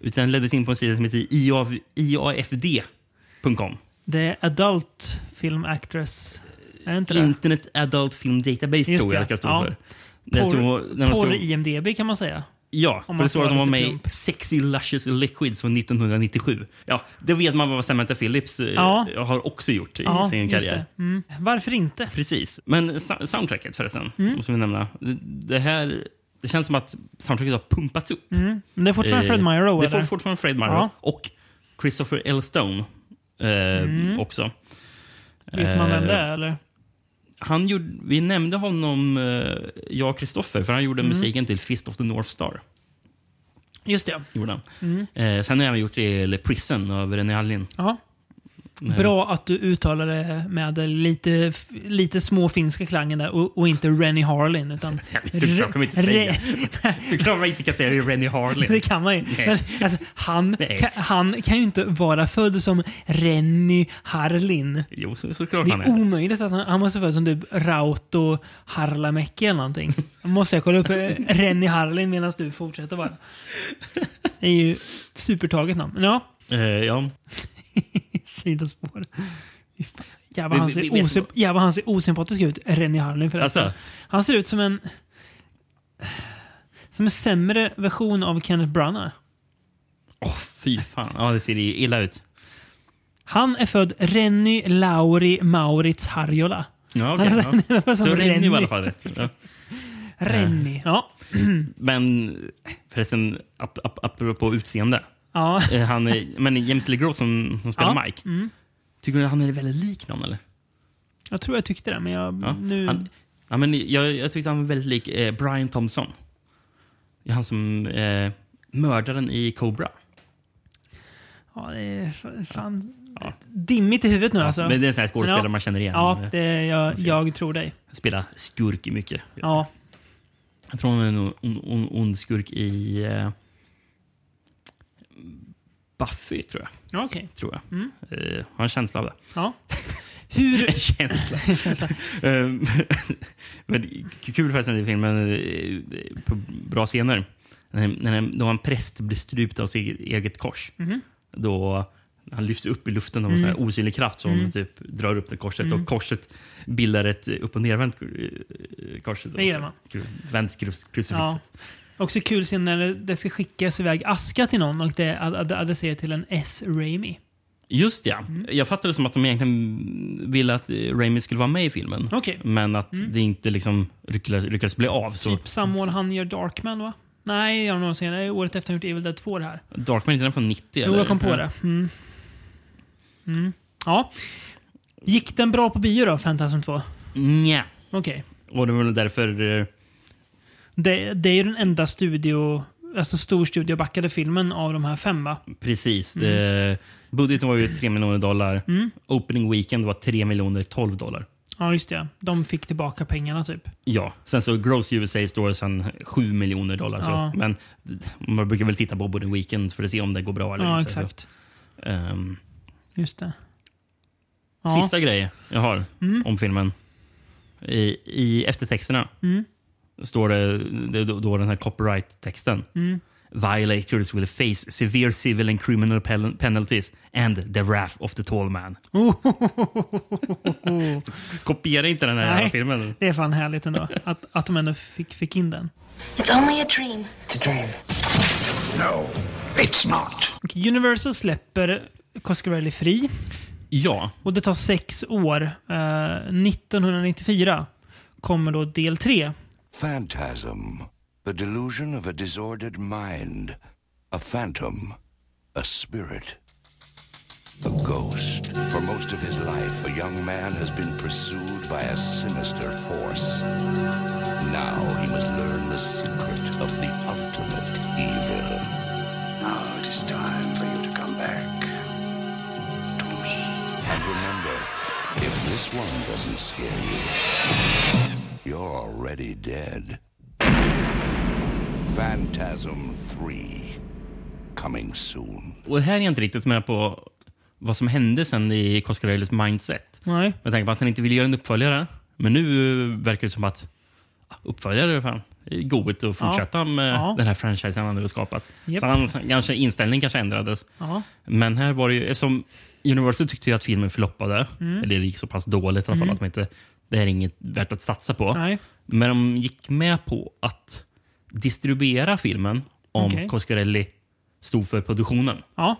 Utan leddes in på en sida som heter IAF, IAFD.com. The Adult Film Actress. Inte det? Internet Adult Film Database Just tror jag det, ska stå ja. för. Det Porr- står, när de Porr står, IMDB kan man säga. ja, om för det står att de var med i. Sexy Luscious Liquids från 1997. Ja, det vet man vad Samantha Phillips eh, Ja. har också gjort i Ja, sin karriär. Mm. Varför inte? Precis. Men soundtracket förresten, Mm. måste vi nämna. Det- här... Det känns som att soundtracket har pumpats upp. Mm. Men det är fortfarande Eh, Fred Myrow, Det är fortfarande Fred Myrow. Ja. Och Christopher L. Stone eh, Mm. också. Vet man vem Eh, det är, eller? Han gjorde, vi nämnde honom, eh, jag och Kristoffer, för han gjorde Mm. musiken till Fist of the North Star. Just det. Gjorde han. Mm. Eh, sen har även gjort till Prison av René Hallin. Ja. Eh, Bra att du uttalar det med lite, lite små finska klangen där och, och inte Rennie Harlin. Utan Såklart kan man inte säga. Såklart man inte kan säga Rennie Harlin. Det kan man ju. Nej. Men, alltså, han, Nej. kan, han kan ju inte vara född som Renny Harlin. Jo, så, såklart Det han är är. omöjligt att han, han måste vara född som typ Rauto Harlamäki eller någonting. Måste jag kolla upp eh, Renny Harlin medan du fortsätter bara. Det är ju supertaget namn. Ja, Eh, ja. sidospår. Jävlar, han ser, vi jävlar, han ser osympatisk ut, Renny Harlin förresten. Alltså? Han ser ut som en... Som en sämre version av Kenneth Branagh. Åh, fy fan. Ja, det ser illa ut. Han är född Renny Lauri Maurits Harjola. Ja, okej. Han ja. var som Så Rennie var i Rennie. alla fall rätt. Ja. Renny. Ja. Men förresten, ap ap apropå utseende. Ja. Eh, Han men James Lee Gross som, som spelar Ja, Mike. mm. Tycker du att han är väldigt lik någon eller? Jag tror jag tyckte det, men jag... Ja. Nu... Han, ja, men jag, jag tyckte han var väldigt lik eh, Brian Thompson. Han som eh, mördaren i Cobra. Ja, det är fan... Dimmigt i huvudet nu alltså. Men det är en sån här skådespelare Ja. man känner igen. Ja, det, jag, jag tror dig. Spelar skurk mycket. Ja. Jag tror han är en on- on- ond skurk i eh, Buffy, tror jag. Ja, Okej. Tror jag. Mm. Eh, har en känsla av det. Ja. Hur... en känsla. Känsla. Ehm, Men kul förresten i filmen, eh, på bra scener. När, när, en präst blir strypt av sitt eget kors. Mhm. Då han lyfts upp i luften av en Mm. osynlig kraft som Mm. typ drar upp det korset. Mm. Och korset bildar ett upp och nervänt eh, kors. Det gillar man. Vänt krus- krucifixet. Ja. Också kul scen när det- ska skickas iväg aska till någon och det är ad- ad- adresserat till en S. Raimi. Just ja. Mm. Jag fattade det som att de egentligen ville att eh, Raimi skulle vara med i filmen. Okej. Men att Mm. det inte liksom lyckades, lyckades bli av. Så Typ samma år han gör Darkman va? Nej, jag har nog senare. Året efter han gjort Evil Dead 2 det här. Darkman inte den från 90? Jo, eller? jag kom på det. Mm. Mm. Ja. Gick den bra på bio då, Phantasm 2? Nja. Okej. Och det var väl därför... Det, det är ju den enda studio, alltså stor studiobackade filmen av de här fem va? Precis. Mm. Det, budgeten var ju 3 miljoner dollar. Mm. Opening weekend var 3 miljoner 12 dollar. Ja, just det. De fick tillbaka pengarna typ. Ja. Sen så Gross USA står sen 7 miljoner dollar. Ja. Så, men man brukar väl titta på opening weekend för att se om det går bra eller Ja, inte. exakt. Så, ehm, Just det. Ja. Sista grejen jag har Mm. om filmen. I, i eftertexterna Mm. Står det, det då, den här copyright-texten. Mm. Violators will face severe civil and criminal pen- penalties and the wrath of the tall man. Kopiera inte den här Nej, filmen. det är fan härligt ändå. Att, att de ändå fick, fick in den. It's only a dream. It's a dream. No, it's not. Universal släpper Coscarelli fri. Ja. Och det tar sex år. Eh, 1994 kommer då del tre. Phantasm, the delusion of a disordered mind, a phantom, a spirit, a ghost. For most of his life, a young man has been pursued by a sinister force. Now he must learn the secret of the ultimate evil. Now it is time for you to come back to me. And remember, if this one doesn't scare you, you're already dead. Phantasm 3. Coming soon. Och här är jag inte riktigt med på vad som hände sen i Coscarellis mindset. Nej. Med tanke på att han inte ville göra en uppföljare. Men nu verkar det som att uppföljare, fan. goet att fortsätta med Ja. den här franchisen han hade skapat. Japp. Så hans kanske, inställning kanske ändrades. Ja. Men här var det ju, eftersom Universal tyckte ju att filmen floppade, Mm. eller det gick så pass dåligt i alla fall Mm. att de inte, det här är inget värt att satsa på. Nej. Men de gick med på att distribuera filmen om Okej. Coscarelli stod för produktionen. Ja.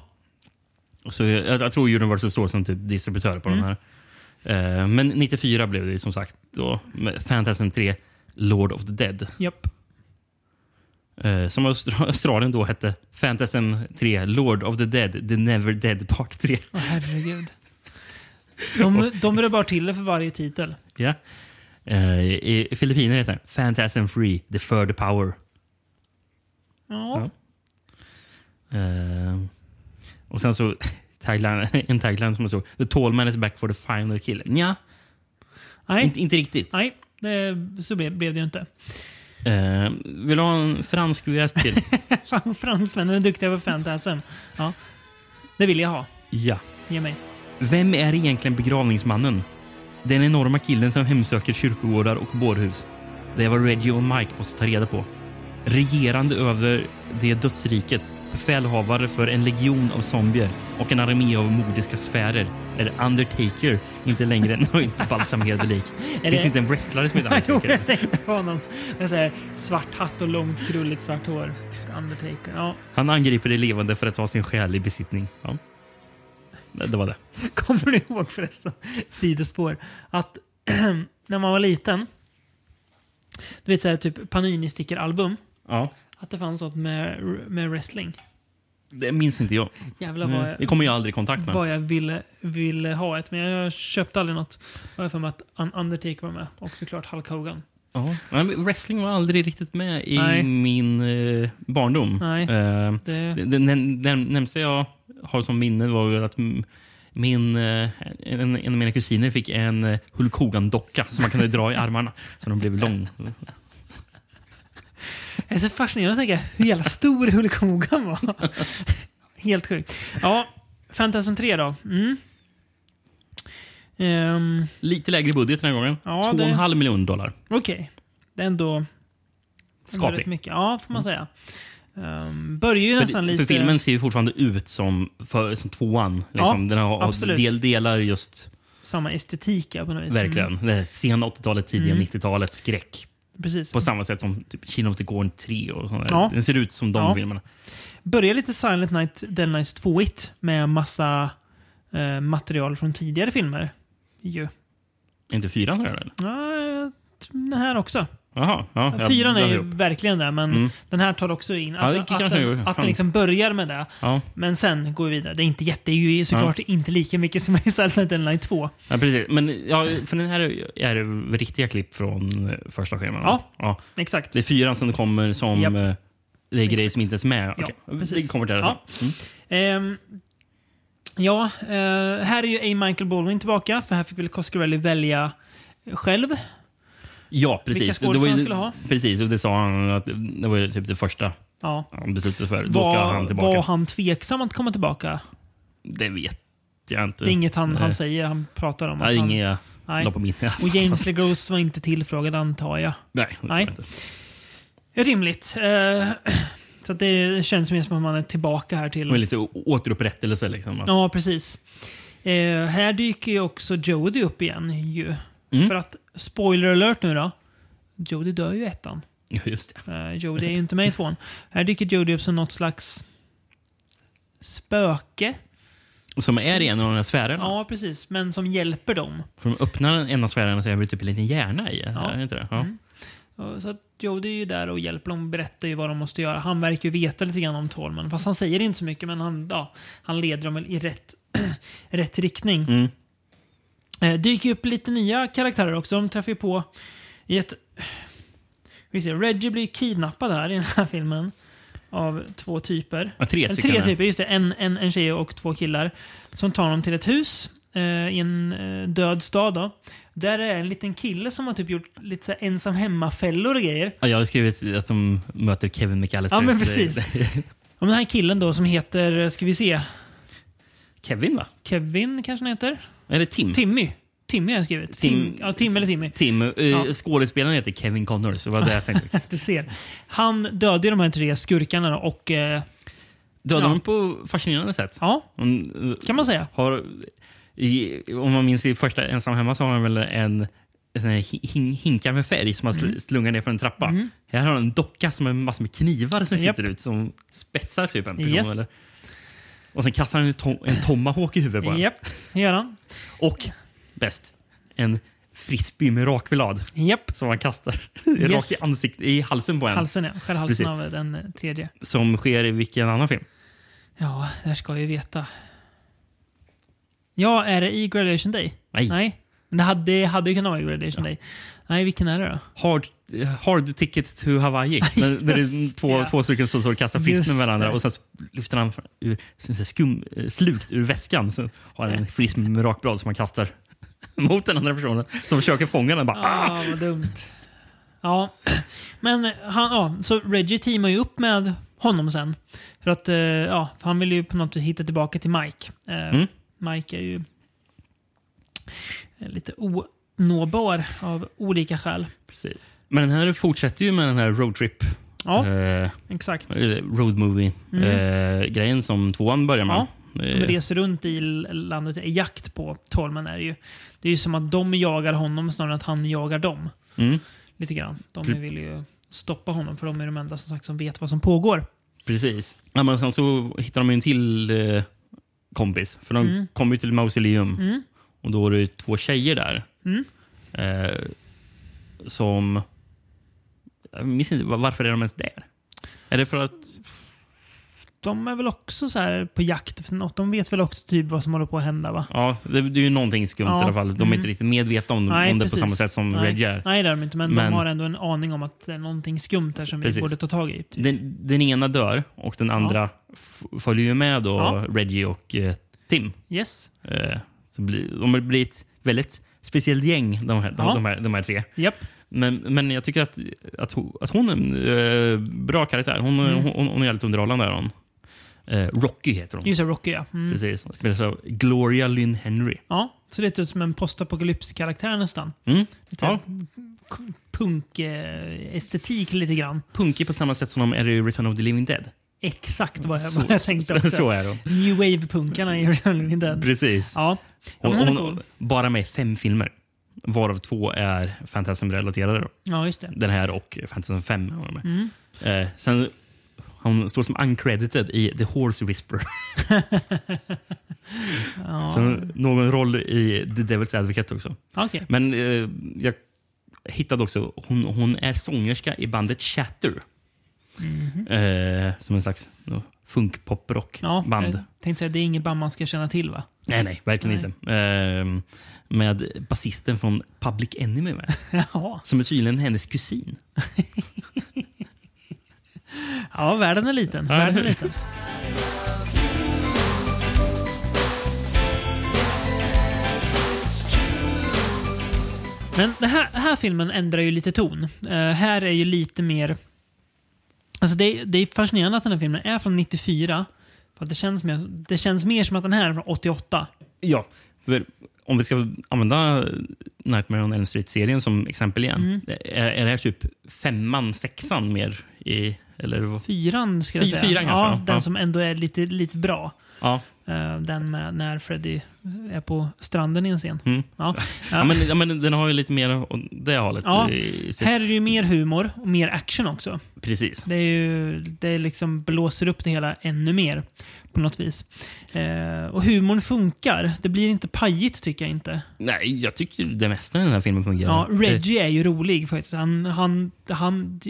Så jag, jag tror Universal står som typ distributör på Mm. den här. Eh, men 94 blev det som sagt då med Fantasy 3 Lord of the Dead. Japp. Eh, som Austra- Australien då hette Fantasy 3 Lord of the Dead The Never Dead Part 3. Åh, herregud. De, de rör bara till det för varje titel. Ja. Eh, I Filippinerna heter den Phantasm Free The Further Power. Ja. Eh, och sen så tagline, en tagline som så The tall man is back for the final kill. Nja, Nej. inte, inte riktigt. Nej, det, så blev, blev det ju inte. Eh, vill du ha en fransk VS till? Fan, Fransmännen är duktiga på fantasm. Ja. Det vill jag ha. ja. Ge mig. Vem är egentligen begravningsmannen? Den enorma killen som hemsöker kyrkogårdar och bårhus. Det är vad Reggie och Mike måste ta reda på. Regerande över det dödsriket, befälhavare för en legion av zombier och en armé av mordiska sfärer är Undertaker inte längre en nöjd balsamerade lik. Det finns inte en wrestlare som heter Undertaker. jag tänkte på honom. Här, svart hatt och långt krulligt svart hår. Undertaker. Ja. Han angriper det levande för att ta sin själ i besittning. Ja. Det, det var det. Kommer du ihåg förresten, sidospår, att när man var liten, du vet såhär typ Panini-sticker-album, Ja. att det fanns något med, med wrestling. Det minns inte jag. Jävlar vad Det jag, kommer jag aldrig i kontakt med. vad jag ville, ville ha ett, men jag köpte aldrig något. Jag har för mig att Un- Undertaker var med och såklart Hulk Hogan. Ja. Men wrestling var aldrig riktigt med i Nej. min eh, barndom. Nej. Eh, Det, det, den, den närmsta jag har som minne var att min, eh, en, en av mina kusiner fick en eh, Hulk Hogan-docka som man kunde dra i armarna. Så de blev lång. jag är så fascinerad att tänka hur jävla stor Hulk Hogan var. Helt sjukt. Ja, Fantasm 3 då. Mm. Ehm, Lite lägre budget den här gången. Ja, Två och en det- halv miljon dollar. Okej. Det är ändå... Skapligt. mycket. Ja, får man säga. Um, börjar ju För, nästan lite... för filmen ser ju fortfarande ut som, för, som tvåan. Liksom. den har absolut. del, delar just Samma estetik ja, på något vis. verkligen. Mm, Det sena 80-talet, tidiga Mm. 90-talet, skräck. precis. På samma sätt som typ Kino of the Gorn 3 och sånt. Ja. Den ser ut som de Ja. filmerna. Börjar lite Silent Night, Dead Night 2-igt med massa eh, material från tidigare filmer. Ju. Inte fyran så eller? Ja, den här också. Jaha. Ja, jag Fyran är ju ihop. verkligen det, men Mm. den här tar också in... Ja, Alltså, det att den, jag att den liksom börjar med det, Ja. men sen går vi vidare. Det är inte jätte... Det är ju såklart inte lika mycket som i Silent Night, Dead Night 2. Ja, precis. Men ja, för den här är riktiga klipp från första filmen. Ja. ja. Exakt. Det är fyran som kommer som... Japp. eh, Det är grejer som inte ens är med. Ja, Okej. precis. Det kommer till det. Ja. Mm. Ehm, ja, eh, här är ju A. Michael Baldwin tillbaka, för här fick väl Coscarelli välja själv. Ja, precis. Vilka skådisar han skulle ha. Precis, och det sa han att det var typ det första Ja. han beslutade sig för. Då ska Var, han tillbaka. var han tveksam att komma tillbaka? Det vet jag inte. Det är inget han, han säger. Han pratar om Nej, att han... inget jag Nej. la på. Och James LeGros var inte tillfrågad antar jag. Nej, det tror jag inte. Rimligt. Eh, så det känns mer som att man är tillbaka här till... Var lite återupprättelse liksom. Att, Ja, precis. Eh, här dyker ju också Jodie upp igen ju. Mm. För att, spoiler alert nu då. Jodie dör ju i ettan. Ja, just det. Uh, Jodie är ju inte med i tvåan. Här dyker Jodie upp som något slags spöke. Som är i en av de här sfärerna. Ja, precis. Men som hjälper dem. För de öppnar en av sfärerna så är det typ en liten hjärna i. Ja. Är det inte det? Ja. Mm. Så att Jodie är ju där och hjälper dem och berättar ju vad de måste göra. Han verkar ju veta lite grann om Tolman. Fast han säger inte så mycket, men han, ja, han leder dem i rätt, rätt riktning. Mm. Eh, dyker upp lite nya karaktärer också. De träffar ju på i ett... Vi ser, Reggie blir kidnappad här i den här filmen. Av två typer. Ja, tre Eller stycken. Tre är. typer, just det. En, en, en tjej och två killar. Som tar dem till ett hus eh, i en eh, död stad. Då. Där är en liten kille som har typ gjort lite så här ensam hemma-fällor och grejer. Ja, jag har skrivit att de möter Kevin McAllister. Ja, men precis. Och den här killen då som heter, ska vi se, Kevin va? Kevin kanske han heter? Eller Tim? Timmy. Timmy har jag skrivit. Tim, Tim- ja, Tim eller Timmy. Tim, eh, Ja. skådespelaren heter Kevin Connor, så det var det jag tänkte. Du ser. Han dödade de här tre skurkarna då, och... Eh, Dödade Ja. honom på fascinerande sätt. ja, eh, kan man säga. har, i, om man minns i första Ensam hemma så har han väl en, sån hin, hinkar med färg som man sl- slungar ner för en trappa. Här har han en docka som är massor med knivar som Mm. Japp. sitter ut som spetsar typ en person. Yes. Eller? Och sen kastar han en, to- en tomahawk i huvudet på en. Japp, gör han. Och bäst, en frisbee med rakblad Japp. som han kastar Yes. rakt i ansiktet, i halsen på en. Halsen ja. Skällhalsen Precis. av den eh, tredje. Som sker i vilken annan film? Ja, det här ska jag ju veta. Ja, är det i Graduation Day? Nej. Nej. Men det hade, det hade ju kunnat vara i Graduation Day. Nej, vilken är det då? Hard, hard Ticket to Hawaii. När det är två, det. två stycken som står och kastar fisk Just med varandra det. och sen lyfter han ur, skum, eh, slukt ur väskan. Så har han en frisbee med rakblad som han kastar mot den andra personen som försöker fånga den. Bara, ah! Ah, vad dumt. Ja, men han, ja, så Reggie teamar ju upp med honom sen. För att eh, ja, för han vill ju på något sätt hitta tillbaka till Mike. Eh, Mm. Mike är ju eh, lite onåbar av olika skäl. Precis. Men den här fortsätter ju med den här roadtrip, Ja, eh, exakt. eller road movie eh, grejen som tvåan börjar med. Mm. Ja, De reser runt i landet i jakt på Tolman. Är det, ju. det är ju som att de jagar honom snarare än att han jagar dem. mm, Lite grann. De vill ju stoppa honom för de är de enda som, sagt, som vet vad som pågår. precis. Ja, men sen så hittar de ju en till eh, kompis. För de Mm. kommer ju till Mausoleum. Mm. Och då är det två tjejer där. Mm. Eh, som... Jag minns inte, varför är de ens där? Är det för att... De är väl också så här på jakt efter något. De vet väl också typ vad som håller på att hända va? Ja, det, det är ju någonting skumt Ja, i alla fall. De är mm. inte riktigt medvetna om, om det på samma sätt som Nej. Reggie är. Nej, det är de inte. Men, Men- de har ändå en aning om att det är någonting skumt där som Precis. vi borde ta tag i. Typ. Den, den ena dör och den andra f- följer ju med då Ja. Reggie och eh, Tim. Yes. Eh, så blir, de blir ett väldigt speciellt gäng, de här, de, Ja. de här, de här tre. Japp. Men, men jag tycker att, att, hon, att hon är en eh, bra karaktär. Hon, Mm. hon, hon är jävligt underhållande. Är hon. Eh, Rocky heter hon. Just det, Rocky ja. Mm. Precis. Hon Spelas av Gloria Lynn Henry. Ja, så det ut som en postapokalypskaraktär nästan. Mm. Lite Ja, punk-estetik lite grann. punkig på samma sätt som de är i Return of the Living Dead. Exakt vad jag, vad jag tänkte också. så är. New Wave-punkarna i Return of the Living Dead. Precis. Ja. ja Hon, cool. bara med fem filmer. Varav två är Fantasm-relaterade. Ja, just det. Den här och Fantasm 5. Var med. Mm. Eh, sen, hon står som uncredited i The Horse Whisperer. Ja. Sen någon roll i The Devil's Advocate också. Okej. Men eh, jag hittade också, hon, hon är sångerska i bandet Chatter. Mhm. Eh, som en slags no, funk-pop-rock-band. Ja, jag tänkte säga, det är inget band man ska känna till va? Nej, nej, verkligen Nej. inte. Eh, med basisten från Public Enemy med. Jaha. Som är tydligen hennes kusin. Ja, världen är liten. Ja. Världen är liten. Men den här, här filmen ändrar ju lite ton. Eh, här är ju lite mer... Alltså det, det är fascinerande att den här filmen är från 94. För att det, känns mer, det känns mer som att den här är från 88. Ja, för om vi ska använda Nightmare on Elm Street-serien som exempel igen. Mm. Är, är det här typ femman, sexan mer? I, eller? Fyran ska jag Fy- säga. fyran kanske, ja, den Ja. som ändå är lite, lite bra. ja. Eh, den med när Freddy är på stranden i en scen. Mm. Ja. Ja. men, ja, men den har ju lite mer åt det hållet. Ja, i, Här är det ju mer humor och mer action också. Precis. Det, är ju, det liksom blåser upp det hela ännu mer på något vis. Eh, och humorn funkar. Det blir inte pajigt tycker jag inte. Nej, jag tycker det mesta i den här filmen fungerar. Ja, Reggie är ju rolig faktiskt. Han, han, han,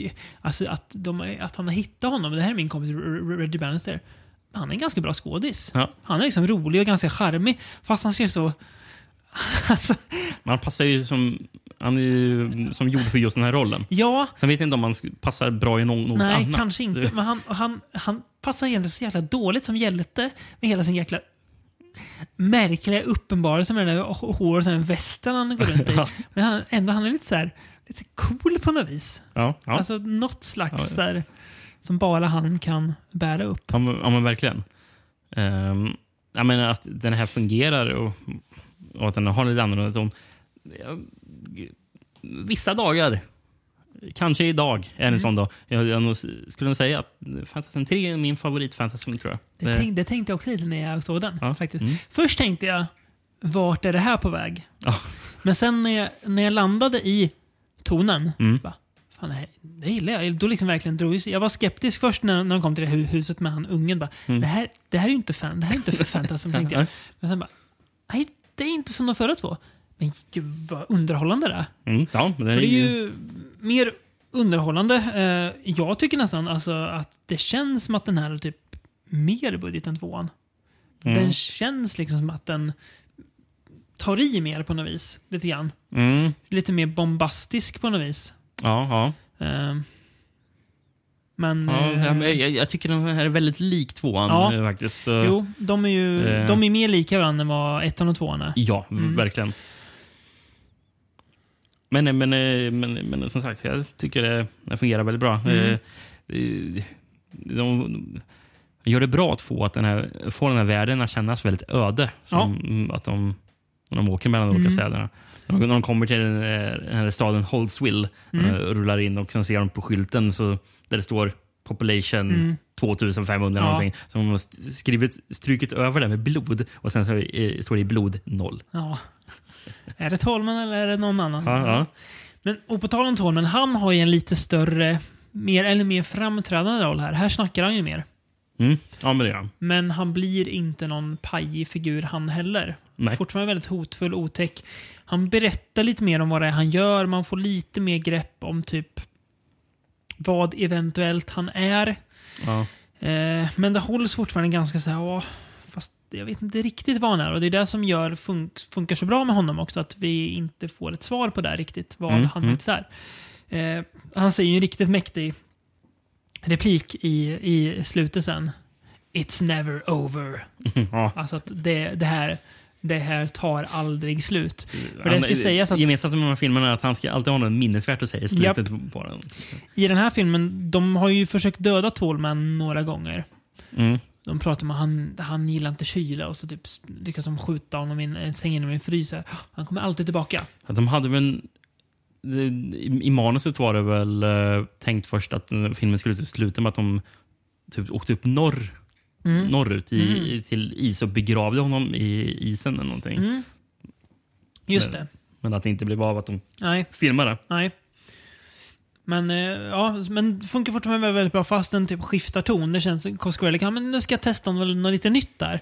alltså att, de, att han har hittat honom. Det här är min kompis Reggie Bannister. Han är en ganska bra skådis. Ja. Han är liksom rolig och ganska charmig. Fast han ser så... Alltså, Man passar ju som... Han är ju som gjord för just den här rollen. ja, Sen vet jag inte om man sk- passar bra i någon, något Nej, annat. kanske inte. Men han, han, han passar egentligen så jäkla dåligt som hjälte med hela sin jäkla märkliga uppenbarelse med den där hå- håret som en västen han går runt i. Men han, ändå, han är lite så här, lite cool på något vis. Ja, ja. Alltså något slags Ja. där som bara han kan bära upp. Ja, men, ja, men verkligen. Um, jag menar att den här fungerar och, och att den har lite annorlunda ton. Vissa dagar. Kanske idag är en Mm. sån dag. Jag, jag skulle nog säga att Fantasy 3 är min favorit Fantasy tror jag. Det, tänk, det tänkte jag också lite när jag såg den. Ja. Faktiskt. Mm. Först tänkte jag, vart är det här på väg? Ja. Men sen när jag, när jag landade i tonen, Mm. bara, fan det, gillar jag. Då liksom verkligen drog sig. Jag var skeptisk först när, när de kom till det huset med han ungen. Bara, Mm. det, här, det här är ju inte fan, det här är inte för fantasy, tänkte jag. Men sen bara, nej det är inte som de förra två. Men gud vad underhållande det är. Mm, ja, det För det är ju mer underhållande. Eh, jag tycker nästan alltså att det känns som att den här är typ mer budget än tvåan. Mm. Den känns liksom som att den tar i mer på något vis. Lite grann. Mm, Lite mer bombastisk på något vis. ja, ja. Eh, men... ja, eh, ja men jag, jag tycker den här är väldigt lik tvåan Ja. faktiskt. Jo, de är ju Eh. de är mer lika varandra än vad ettan och tvåan är. Ja, Mm. verkligen. Men, men, men, men, men som sagt, jag tycker det, det fungerar väldigt bra. Mm. Eh, eh, De, de gör det bra att få, att den här, få den här världen att kännas väldigt öde. Som, att de, när de åker mellan de olika Mm. städerna. När de, de kommer till den, här- den här staden Holdswill Mm. eh, och rullar in och sen ser de på skylten så, där det står population Mm. 2500 Ja. någonting. Så de har skrivit, strukit över det med blod och sen så eh, står det i blod noll. Ja. Är det Tolman eller är det någon annan? Ja, ja. Men, och på tal om Tolman, han har ju en lite större, mer, eller mer framträdande roll här. Här snackar han ju mer. Mm. Ja, men det gör han. Men han blir inte någon pajig figur han heller. Nej. Fortfarande väldigt hotfull, otäck. Han berättar lite mer om vad det är han gör. Man får lite mer grepp om typ vad eventuellt han är. Ja. Eh, men det hålls fortfarande ganska så här, "Åh, jag vet inte riktigt vad han är. Och det är det som gör fun- funkar så bra med honom också, att vi inte får ett svar på det riktigt, vad Mm, han mm. faktiskt är. Eh, han säger ju en riktigt mäktig replik i, i slutet sen. It's never over. ja. Alltså att det, det, här, det här tar aldrig slut. För det ska sägas att Gemensamt med de här filmerna är att han ska alltid ha något minnesvärt att säga i slutet på den. i den här filmen, de har ju försökt döda Tolman några gånger. Mm. De pratar om att han, han gillar inte kyla och så typ lyckas de skjuta honom i en, en säng inom en frys. Han kommer alltid tillbaka. Att de hade väl... I i manuset var det väl eh, tänkt först att filmen skulle sluta med att de typ åkte upp norr, Mm. norrut i, Mm. i- till is och begravde honom i isen eller någonting. Mm. Just Men- det. Men att det inte blev av att de Nej. filmade. Nej. Men, eh, ja, men funkar fortfarande väldigt, bra fast den typ skiftar ton. Det känns Cosquarelli kan men nu ska jag testa något, något lite nytt där.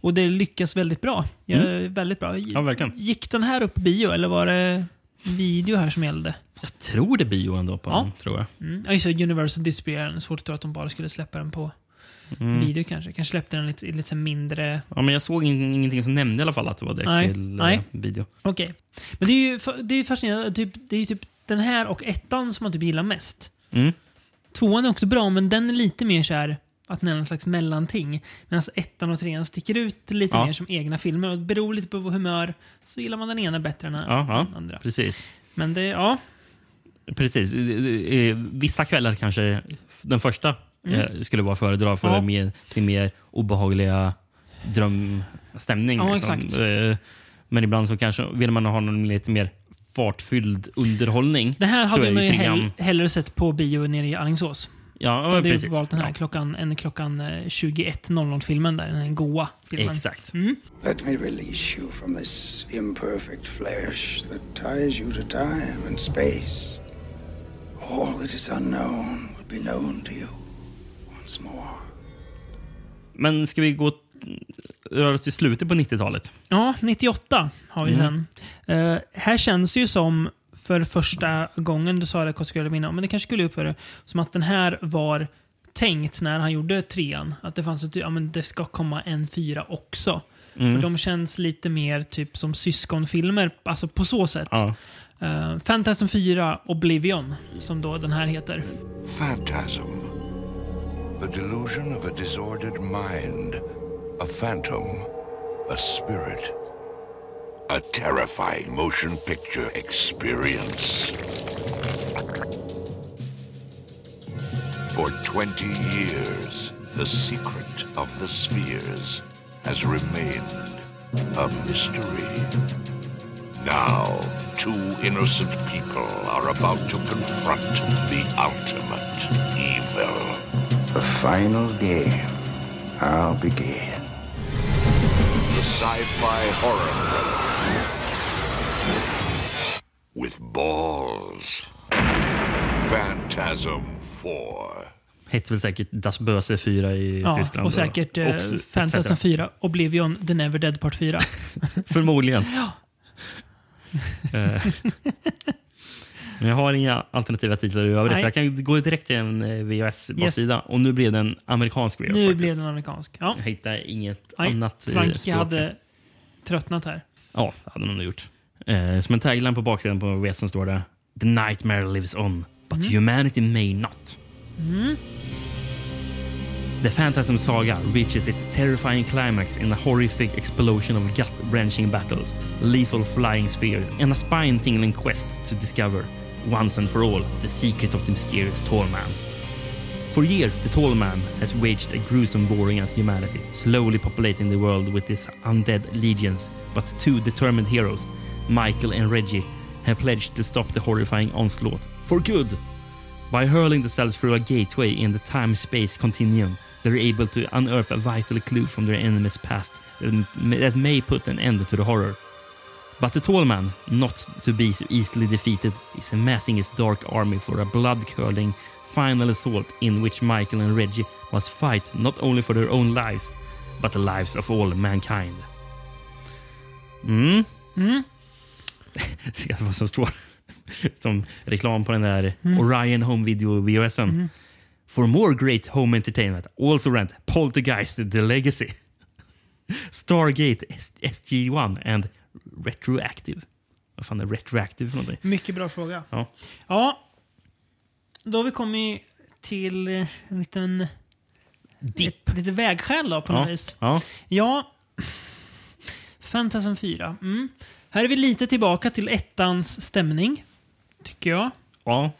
Och det lyckas väldigt bra. Ja, Väldigt bra. Mm. Ja, verkligen. Gick den här upp bio eller var det video här som gällde? Jag tror det är bio ändå på Ja. den, tror jag. Mm. Ja, just det, Universal distribuerade Svårt att tro att de bara skulle släppa den på Mm. video kanske. Kanske släppte den lite, lite mindre... Ja, men jag såg in, ingenting som nämnde i alla fall att det var direkt Nej. till eh, Nej. video. Okej. Men det är ju det är fascinerande. Typ, det är typ den här och ettan som man typ gillar mest. Mm. Tvåan är också bra, men den är lite mer så här att den är någon slags mellanting. Medan ettan och trean sticker ut lite Ja. mer som egna filmer. Och det beror lite på humör så gillar man den ena bättre än den andra. precis. Men det, ja. Precis. Vissa kvällar kanske den första Mm. eh, skulle vara föredra för Ja. med sin mer obehagliga drömstämning. Ja, liksom. exakt. Eh, Men ibland så kanske vill man ha någon lite mer fartfylld underhållning. Det här hade man ju hell, grann- hellre sett på bio nere i Alingsås. Ja, hade precis. jag valt den här Ja. klockan, en klockan eh, 21.00-filmen där. Den goa filmen. Exakt. Mm. Let me release you from this imperfect flesh that ties you to time and space. All that is unknown will be known to you once more. Men ska vi gå röra oss till slutet på 90-talet? Ja, 98 har vi Mm. sen. Eh, här känns ju som för första gången, du sa det Cosquarelli minna, men det kanske skulle upp för det, som att den här var tänkt när han gjorde trean. Att det fanns ett, ja men det ska komma en fyra också. Mm. För de känns lite mer typ som syskonfilmer, alltså på så sätt. Ja. Uh, Phantasm 4 Oblivion, som då den här heter. Phantasm. The delusion of a disordered mind. A phantom. A spirit. A terrifying motion picture experience. For 20 years, the secret of the spheres has remained a mystery. Now, two innocent people are about to confront the ultimate evil. The final game. I'll begin. Sci-fi horror thriller. With balls. Phantasm 4. Hette väl säkert Das Böse 4 i Ja, Tyskland. och säkert eh, etc. 4, Oblivion, The Never Dead Part 4. Förmodligen. Eh, Men jag har inga alternativa titlar i övrigt, så jag kan gå direkt till en eh, VHS-baksida. Och nu blev det en amerikansk VHS. nu faktiskt. blev den amerikansk. Ja. Jag hittade inget Nej, annat språk. hade tröttnat här. Ja, det hade man nog gjort. Eh, som en tagline på baksidan på VHS står det The nightmare lives on, but Mm. humanity may not. The Phantasm Saga reaches its terrifying climax in a horrific explosion of gut-wrenching battles, lethal flying spheres, and a spine-tingling quest to discover, once and for all, the secret of the mysterious Tall Man. For years, the Tall Man has waged a gruesome war against humanity, slowly populating the world with his undead legions. But two determined heroes, Michael and Reggie, have pledged to stop the horrifying onslaught for good. By hurling themselves through a gateway in the time-space continuum, they're able to unearth a vital clue from their enemy's past that may put an end to the horror. But the tall man, not to be so easily defeated, is amassing his dark army for a blood-curdling final assault in which Michael and Reggie must fight not only for their own lives, but the lives of all mankind. Mm. Mm. Ska vad som står som reklam på den där Orion Home Video VHSen. For more great home entertainment, also rent Poltergeist The Legacy, Stargate S- SG-1 and Retroactive. Vad fan är Retroactive för någonting? Mycket bra fråga. Ja. Ja, då har vi kommit till en liten... Dipp. Lite vägskäl då på något Ja. vis. Ja. Ja, Fantasm 4. Mm. Här är vi lite tillbaka till ettans stämning, tycker jag. ja.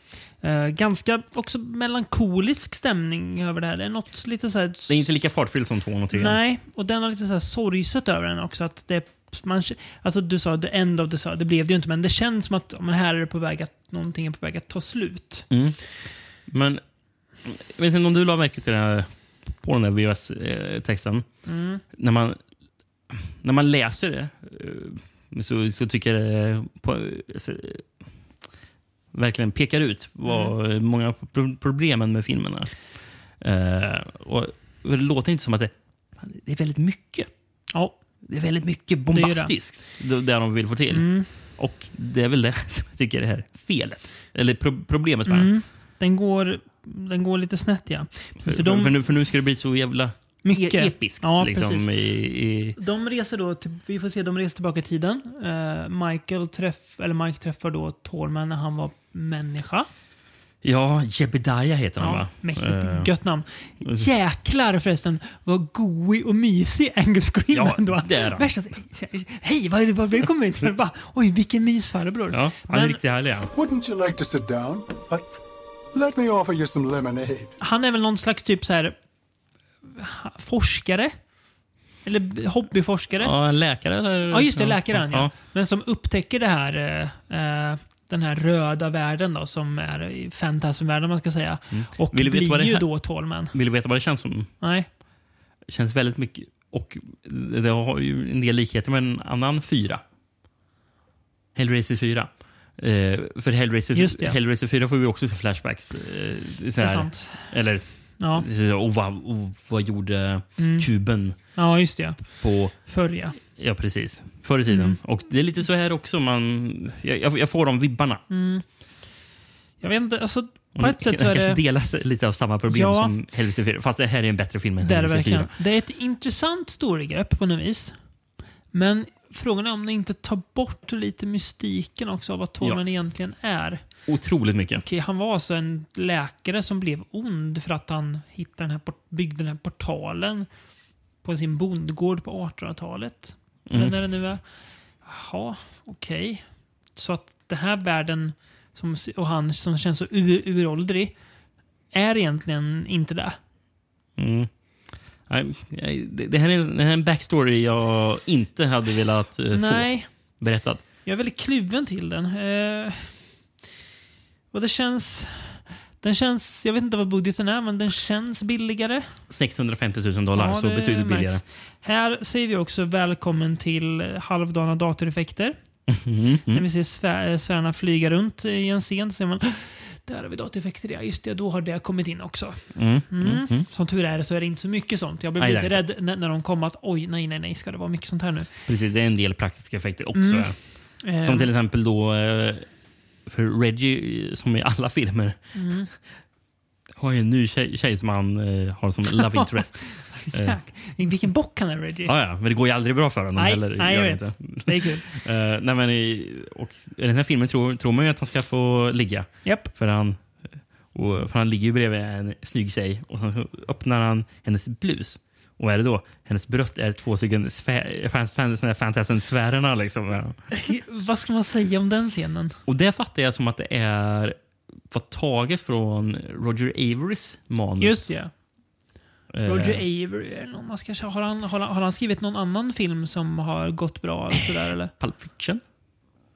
Eh, ganska också melankolisk stämning över det här. Det är något lite så här... Det är inte lika fartfylld som tvåan och trean. Nej, och den har lite så här sorgset över den också. Att det, man, alltså du sa the end of the saga. Det blev det ju inte, men det känns som att men här är det på väg att, någonting är på väg att ta slut. Mm. Men jag vet inte om du la märke till det här, på den där VHS-texten. Mm. När, man, när man läser det eh, så, så tycker jag det på, alltså, verkligen pekar ut vad Mm. många pro- problemen med filmen är. Eh, och det låter inte som att det, det är väldigt mycket. Ja. Det är väldigt mycket det. bombastiskt, det, det de vill få till. Mm. Och det är väl det som jag tycker är det här felet. Eller pro problemet med den. Mm. Den, går, den går lite snett, ja. Precis, För, för de, för, nu, för nu ska det bli så jävla Mycket. e episkt. Ja, liksom, i, i, de reser då, till, vi får se, de reser tillbaka i tiden. Eh, Michael träff, eller Mike träffar då Tallman när han var människa. Ja, Jebediah heter han Ja, va? mäktigt Eh, gött namn. Jäklar förresten vad goig och mysig Angus Scream Ja, ändå. det är han. Värsta, Hej, vad är det vad har du kommit för? Bara, Oj, vilken mysfarbror. Ja, han är Men- riktigt härlig. han. Wouldn't you like to sit down? Uh, let me offer you some lemonade. Han är väl någon slags typ så här forskare? Eller hobbyforskare? Ja, Ja, en läkare eller? just det, läkaren ja. Men som upptäcker det här, eh, eh, den här röda världen då, som är om man ska säga. Och Mm. Vill du veta blir ju här- då Tallman. Vill du veta vad det känns som? Nej. Det känns väldigt mycket... Och det har ju en del likheter med en annan fyra. Hellraiser 4. Eh, för Hellraiser, Just det. Hellraiser 4 får vi också flashbacks. Eh, Det är sant. Eller, Ja, oh, vad, oh, vad gjorde Mm. kuben ja just det. på Förr ja. Ja, precis. Förr i tiden. Mm. Och det är lite så här också. Man, jag, jag- får de vibbarna. Jag vet inte, alltså Och på ett sätt så är kanske det... delas lite av samma problem Ja. som Hellraiser 4. Fast det här är en bättre film än verkligen. 4. Det är ett intressant storygrepp på något vis. Men frågan är om det inte tar bort lite mystiken också av vad Tallman egentligen är. Otroligt mycket. Okej, han var alltså en läkare som blev ond för att han hittade den här, byggde den här portalen på sin bondgård på 1800-talet. Mm. Eller när det nu är. Jaha, okej. Så att den här världen som, och han som känns så ur, uråldrig är egentligen inte det. Mm. Det, det, här är, en- det här är en backstory jag inte hade velat uh, få Nej, berättad. Jag är väldigt kluven till den. Eh, och det känns... Den känns, jag vet inte vad budgeten är, men den känns billigare. 650 000 dollar, så det betydligt billigare. Här säger vi också välkommen till halvdana datoreffekter. Mm, När vi ser svär, eh, svärarna flyga runt i en scen så ser man där har vi datoreffekter, ja just det, då har det kommit in också. Mm, Mm. mm, mm. Som tur är så är det inte så mycket sånt. Jag blev Nej, lite rädd när, när de kom att oj, nej, nej, nej, ska det vara mycket sånt här nu? Precis, det är en del praktiska effekter också. Mm. ja. Som till exempel då, eh, för Reggie, eh, som i alla filmer, Mm. har ju en ny tjej, tjej som han eh, har som love interest. Eh, Jäk, vilken bock han är, Reggie. Ja, ja, men det går ju aldrig bra för honom Nej, heller. nej, jag vet. inte. Det är kul. Eh, nej, men i, och I den här filmen tror, tror man ju att han ska få ligga. Japp. För han, och, för han ligger ju bredvid en snygg tjej och sen så öppnar han hennes blus. Och är det då? Hennes bröst är två stycken Fantasm-sfärerna. Liksom. Ja. Vad ska man säga om den scenen? Och det fattar jag som att det är var taget från Roger Averys manus. Just det. Eh, Roger Avery, är någon man ska, har, han, har, han, har han skrivit någon annan film som har gått bra? Eller sådär, eller? Pulp Fiction?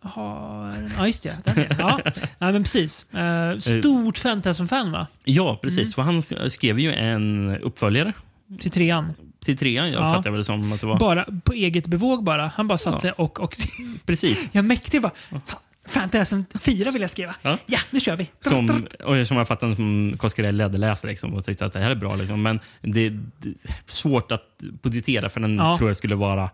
Har, ja, just det. Den är, ja. Nej, men precis. Eh, stort Fantasm-fan, va? Ja, precis. Mm. För han skrev ju en uppföljare Till trean. till trean. Jag Ja. fattar väl som att det var. Bara på eget bevåg bara. Han bara satt sig och... och Precis. jag mäktig bara. "Fan, Fantasm 4 vill jag skriva. Ja. Ja, nu kör vi. Som, och som jag fattar som Coscarelli läderläsare liksom, och tyckte att det här är bra. Liksom. Men det, det är svårt att budgetera för den Ja. tror jag skulle vara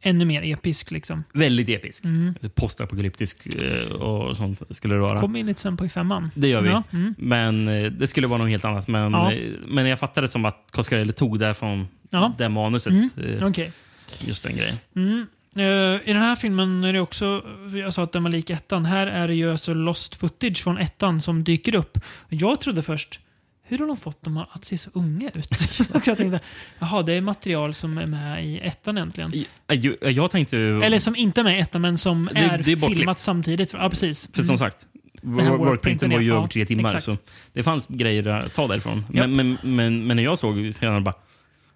Ännu mer episk liksom. väldigt episk. Mm. Postapokalyptisk eh, och sånt skulle det vara. Kommer in lite sen på i femman. Det gör vi. Ja, mm. Men eh, det skulle vara något helt annat. Men, Ja. eh, men jag fattade som att Coscarelli tog det från Ja. det manuset. Mm. Okej. Just den grejen. Mm. I den här filmen är det också, jag sa att den var lik ettan, här är det ju alltså lost footage från ettan som dyker upp. Jag trodde först, hur har de fått dem att se så unga ut? Så att jag tänkte, jaha, det är material som är med i ettan äntligen. Jag, jag tänkte... Eller som inte är med i ettan, men som Det- är, det är filmat samtidigt. Ja, precis. För som Mm. sagt, här workprinten var ju över tre timmar. Exakt. Så det fanns grejer att ta därifrån. Men, men, men, men när jag såg senare bara,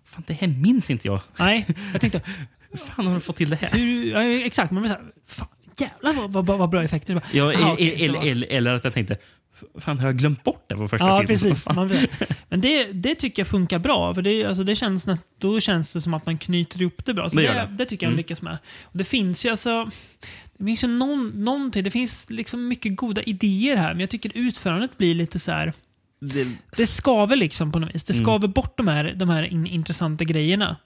fan det här minns inte jag. Nej, jag tänkte, Hur fan har du fått till det här? hur, ja, exakt, man blir såhär, fan, jävlar vad, vad, vad bra effekter. Ja, Aha, okej, det eller, eller, eller att jag tänkte, fan har jag glömt bort det på första Ja, filmen? precis. Man blir, men det, det tycker jag funkar bra. För det, alltså, det känns, då känns det som att man knyter ihop det bra. Så Det det, det. tycker jag Mm. lyckas med. Och det finns ju alltså... Det finns ju någon, någonting, det finns liksom mycket goda idéer här, men jag tycker utförandet blir lite så här... Det, Det skaver liksom på något vis. Det Mm. skaver bort de här, de här in, intressanta grejerna.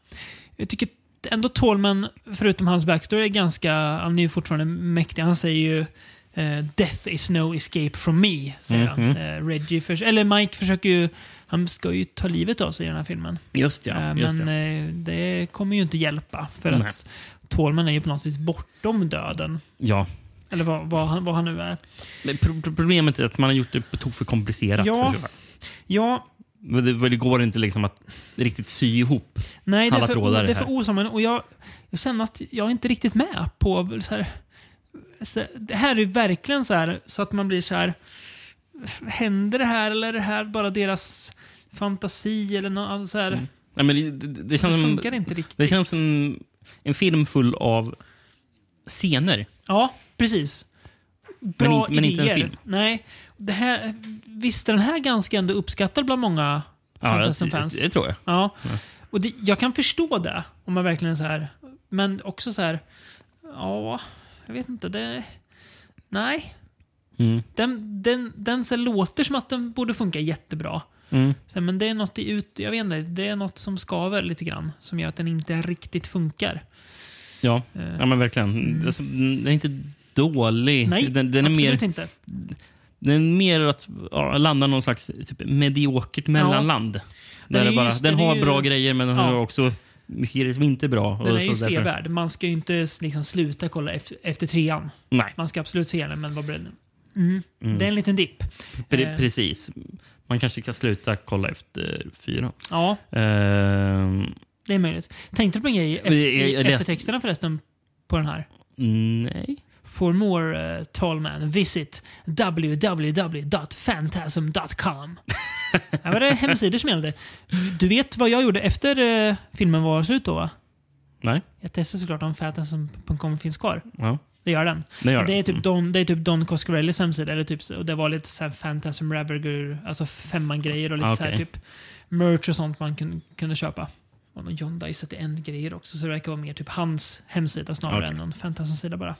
Jag tycker ändå Tolman, förutom hans backstory, är ganska... Han är ju fortfarande mäktig. Han säger ju eh, “Death is no escape from me”, säger han. Mhm. Eh, Reggie, förs- eller Mike försöker ju... Han ska ju ta livet av sig i den här filmen. just ja. Eh, Just men eh, det kommer ju inte hjälpa. För Nej. att Tolman är ju på något vis bortom döden. ja. Eller vad, vad, han, vad han nu är. Pro- pro- problemet är att man har gjort det på tok för komplicerat. Ja. För. Ja, Men det, för det går inte liksom att riktigt sy ihop. Nej, det är alla för, trådar det är för osammanhängande. Och jag, jag känner att jag är inte riktigt med på... Så här, så, det här är verkligen så här så att man blir så här... Händer det här eller är det här bara deras fantasi? Eller något, alltså så här, Ja, men det, det, det det känns som, funkar inte riktigt. det känns som en film full av scener. Ja, precis. Bra inte- men inte en idéer. film. Nej. Det här, visst är den här ganska ändå uppskattad bland många Ja, Fantasm-fans? det, det tror jag. Ja. Och det, jag kan förstå det, om man verkligen är så här. Men också så här, ja, jag vet inte. Det, nej. Mm. Den, den, den så låter som att den borde funka jättebra. Mm. Så, men det är något i ut, jag vet inte, det är något som skaver lite grann. Som gör att den inte riktigt funkar. Ja. Eh, ja, men verkligen. Alltså, den är inte dålig. nej, den, den är absolut mer, inte. Den är mer att ja, landa någon slags typ, mediokert mellanland. Där Den bara, den har ju- bra grejer, men den Ja. har också mycket grejer som inte är bra. Den Och är ju därför- sevärd. Man ska ju inte liksom sluta kolla efter, efter trean. Nej, Man ska absolut se den, men vad blir det? Mm. Mm. Det är en liten dipp. pre Eh. precis. Man kanske ska sluta kolla efter fyra. Ja, Ehm, det är möjligt. Tänkte du på en grej i Jag- jag- efter, jag läs- eftertexterna förresten på den här? nej. For more uh, Tallman, visit www.phantasm.com. Här var det hemsidor som gällde. Du vet vad jag gjorde efter uh, filmen var slut då va? Nej. Jag testade såklart om phantasm.com finns kvar. Ja. Det gör den. Den gör Och det, är den. typ Mm. Don, det är typ Don Coscarellis hemsida. Eller typ, och det var lite så här Phantasm Ravager, alltså femman-grejer och lite Ah, så här typ merch och sånt man kun, kunde köpa. Och någon John Dice the End-grejer också. Så det verkar vara mer typ hans hemsida snarare Okej. än någon Phantasm-sida bara.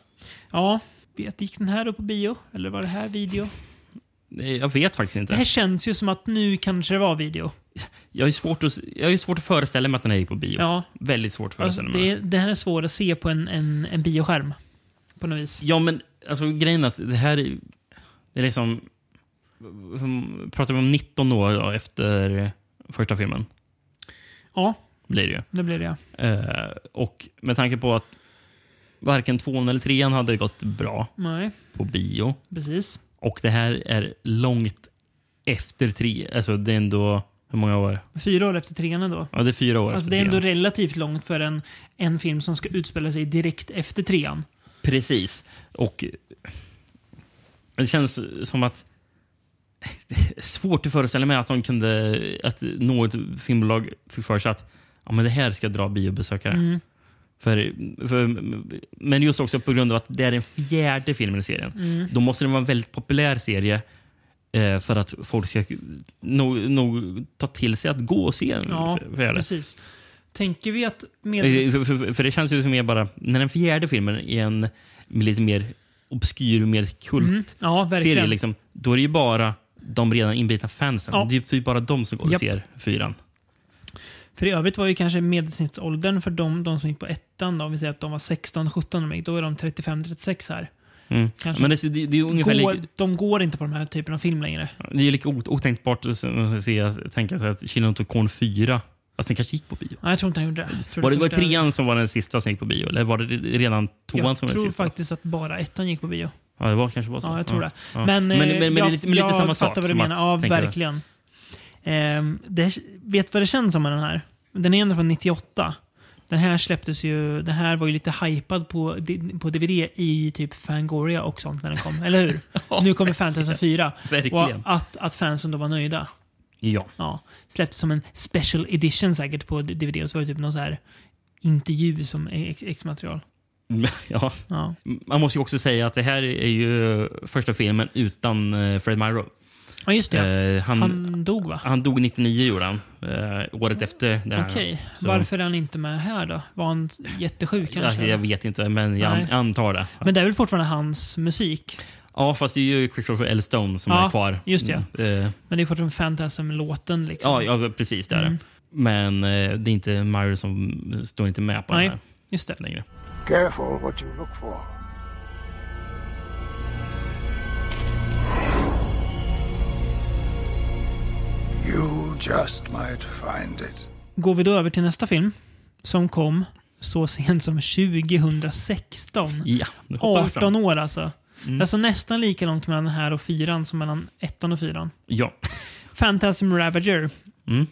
Ja, vet, gick den här upp på bio? Eller var det här video? Jag vet faktiskt Det inte. här känns ju som att nu kanske det var video. Jag har svårt att, jag har svårt att föreställa mig att den här gick på bio. Ja, Väldigt svårt att alltså, föreställa mig. det, det här är svårt att se på en, en, en bioskärm. På något vis. Ja, men alltså, grejen är att det här är, det är liksom... Pratar vi om 19 år efter första filmen? Ja, Blir det ju. det blir det. Eh, och med tanke på att varken tvåan eller trean hade gått bra Nej, på bio precis. och det här är långt efter tre. Alltså det är ändå... Hur många år? Fyra år efter trean ändå. Ja, det är fyra år Alltså det är ändå trean. relativt långt för en, en film som ska utspela sig direkt efter trean. Precis. Och det känns som att det är svårt att föreställa mig att de kunde att något filmbolag fick för sig att ja, men det här ska dra biobesökare. Mm. För, för, men just också på grund av att det är den fjärde filmen i serien. Mm. Då måste det vara en väldigt populär serie eh, för att folk ska nog, nog ta till sig att gå och se en Ja, fjärde. precis. Tänker vi att Eh, medels... För, för, för det känns ju som mer bara, när den fjärde filmen är en lite mer obskyr, mer kult Mm. Ja, serie, liksom, då är det ju bara de redan inbitna fansen. Ja. Det är ju typ bara de som går och Japp. ser fyran. För i övrigt var ju kanske medelsnittsåldern för de, de som gick på ettan, då, om vi säger att de var 16-17 när de gick, då är de 35-36 här. Mm. Kanske. Men det, det, det är ungefär Går, lika, de går inte på den här typen av film längre. det är lika ot- otänkbart att se, tänka sig att Children of Corn 4 Fast den kanske gick på bio. Nej, jag tror inte han gjorde det. Jag tror Var det, var trean som var den sista som gick på bio? Eller var det redan tvåan Jag som var den tror sista? faktiskt att bara ettan gick på bio. Ja, det var kanske var så. Ja, jag tror det. ja. Men, men, eh, men, men, jag, lite, men lite jag samma sak. fattar vad du menar. Ja, verkligen. Ehm, det, vet vad det känns som med den här? Den är ändå från 98. Den här släpptes ju, den här var ju lite hypad på, på DVD i typ Fangoria och sånt när den kom. Eller hur? nu kommer Fantasy 4. Verkligen. Och att, att fansen då var nöjda. Ja. Ja. Släpptes som en special edition säkert på DVD och så var det typ någon så här intervju som ex- exmaterial. ja. Ja. Man måste ju också säga att det här är ju första filmen utan eh, Fred Myro. Ja, just det. Eh, han, Han dog va? han dog 99 gjorde han. Eh, året efter det här. Okej. Så- Varför är han inte med här då? Var han jättesjuk kanske? Ja, jag vet inte, men jag Nej. antar det. Men det är väl fortfarande hans musik? Ja, fast det är ju Christopher L. Stone som Ja, är kvar. just det. Mm, eh, Men det är fortfarande Phantasm-låten liksom. ja, ja, precis. Det är Mm. det. Men eh, det är inte Myro som står inte med på Nej, den här just det. längre. Careful what you look for. You just might find it. Går vi då över till nästa film som kom så sent som 2016. Ja, nu hoppar vi 18 fram. år alltså. Mm. Alltså nästan lika långt mellan den här och fyran som mellan ettan och fyran. Ja. Phantasm Ravager. Mm.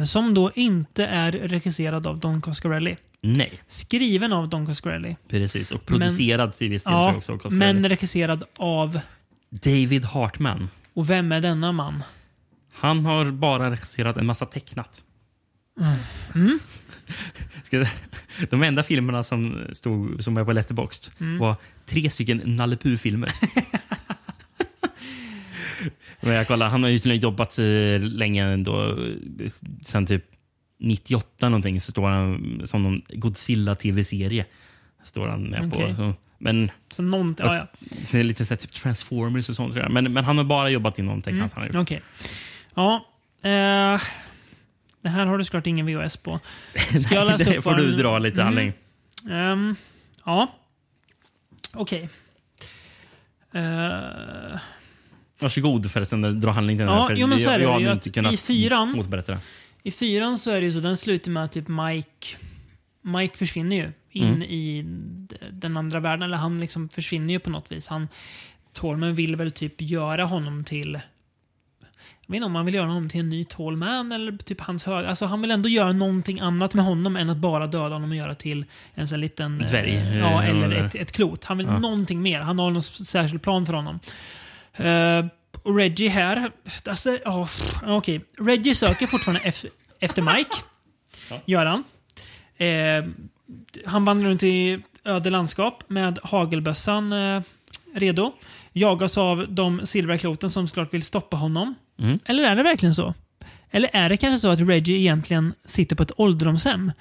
Eh, som då inte är regisserad av Don Coscarelli. Nej, Skriven av Don Coscarelli. precis. Och producerad till viss del Ja, också. av Coscarelli. men regisserad av... David Hartman. Och vem är denna man? Han har bara regisserat en massa tecknat. Mm. Ska, de enda filmerna som, stod, som var på Letterboxd Mm. var tre stycken Nalle Puh-filmer. Men jag kollar, han har ju jobbat eh, länge ändå. Sen typ 98 någonting så står han som någon Godzilla-tv-serie. Står han med Okej. på. Så, men Så någonting, ja, ja. lite så här, typ Transformers och sånt. Men, men han har bara jobbat inom tecknat. Mm. Han har gjort. Okej. Ja. Eh, det här har du såklart ingen VHS på. Ska jag Nej, läsa det upp får du dra lite Mm. Ehm, ja. Okej. Eh, Varsågod förresten, dra handling till den Ja, här. Jo, men så är det jag, jag inte kunnat i fyran- motberätta det. I fyran så är det ju så, den slutar med att typ Mike... Mike försvinner ju in Mm. i den andra världen. Eller han liksom försvinner ju på något vis. Han, Tolman vill väl typ göra honom till... Jag vet inte om han vill göra honom till en ny Tallman eller typ hans hög... Alltså han vill ändå göra någonting annat med honom än att bara döda honom och göra till en sån liten... Dvärg, eh, Ja, eller ett, ett klot. Han vill Ja. någonting mer. Han har någon särskild plan för honom. Eh, och Reggie här, alltså, ja, pff, okej. Reggie söker fortfarande ef- efter Mike. Gör han. Eh, han vandrar runt i öde landskap med hagelbössan eh, redo. Jagas av de silverkloten som såklart vill stoppa honom. Mm. Eller är det verkligen så? Eller är det kanske så att Reggie egentligen sitter på ett ålderdomshem,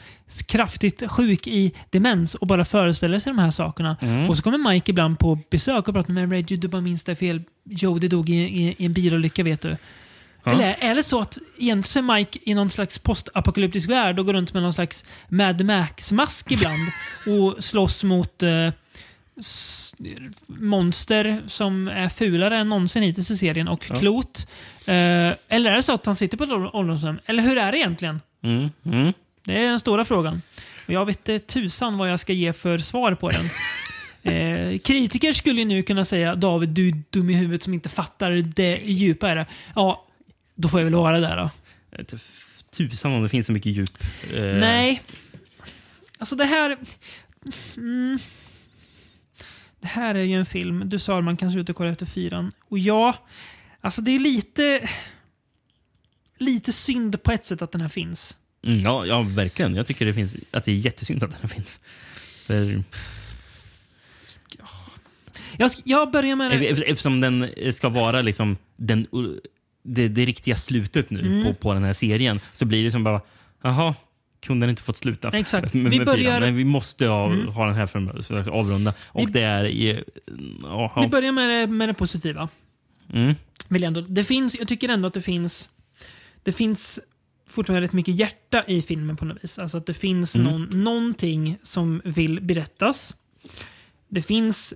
kraftigt sjuk i demens och bara föreställer sig de här sakerna. Mm. Och så kommer Mike ibland på besök och pratar med Reggie, du bara minns det fel. Jody dog i, i, i en bilolycka vet du. Ja. Eller är det så att egentligen Mike i någon slags postapokalyptisk värld och går runt med någon slags Mad Max-mask ibland och slåss mot eh, monster som är fulare än någonsin hittills i serien och Ja. klot. Eh, eller är det så att han sitter på ett ålder- ålderdomshem? Eller hur är det egentligen? Mm. Mm. Det är den stora frågan. Och jag vet inte tusan vad jag ska ge för svar på den. Eh, kritiker skulle nu kunna säga David, du är dum i huvudet som inte fattar det djupa i det. Ja, då får jag väl vara där då. Tusan om det finns så mycket djup. Eh, Nej. Alltså det här... Mm. Det här är ju en film. Du sa att man kan sluta kolla efter fyran. Och ja, alltså det är lite... Lite synd på ett sätt att den här finns. Mm, ja, ja, verkligen. Jag tycker det finns, att det är jättesynd att den här finns. För, Jag, jag börjar med det. ef- eftersom den ska vara liksom den, det, det riktiga slutet nu Mm. på, på den här serien så blir det som bara, jaha, kunde den inte fått sluta? Exakt. Med, med Vi fyran? börjar- Men vi måste ha, Mm. ha den här för att avrunda. Och Vi- det är... i- Ja, Vi börjar med det, med det positiva. mm. Vill ändå, det finns, jag tycker ändå att det finns... Det finns fortfarande rätt mycket hjärta i filmen på något vis. Alltså att det finns Mm. någon, någonting som vill berättas. Det finns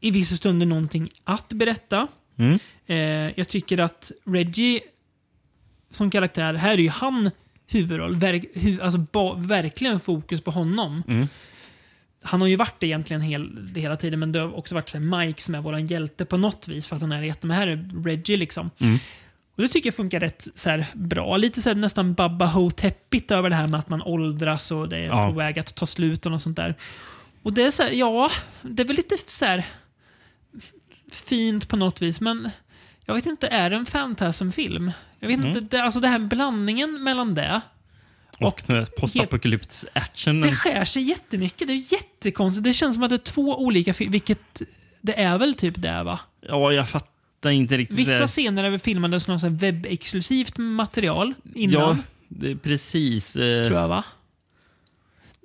i vissa stunder någonting att berätta. Mm. Eh, jag tycker att Reggie som karaktär, här är ju han huvudroll. Verk, hu, alltså ba, verkligen fokus på honom. Mm. Han har ju varit det egentligen hel, hela tiden, men det har också varit så här Mike som är våran hjälte på något vis. För att han är jätte, men här är Reggie liksom. Mm. Och Det tycker jag funkar rätt så här, bra. Lite så här, nästan Babba Ho-teppigt över det här med att man åldras och det är Ja. på väg att ta slut och något sånt där. Och det är så här, ja, det är väl lite så här fint på något vis, men jag vet inte, är det en Fantasm-film? Jag vet Mm. inte, det, alltså det här blandningen mellan det Och den här postapokalyps-action. det skär sig jättemycket. Det är jättekonstigt. Det känns som att det är två olika filmer, vilket det är väl typ det va? Ja, jag fattar inte riktigt. Vissa det. scener är väl filmade som något webbexklusivt material innan, Ja, det är precis. eh, tror jag va?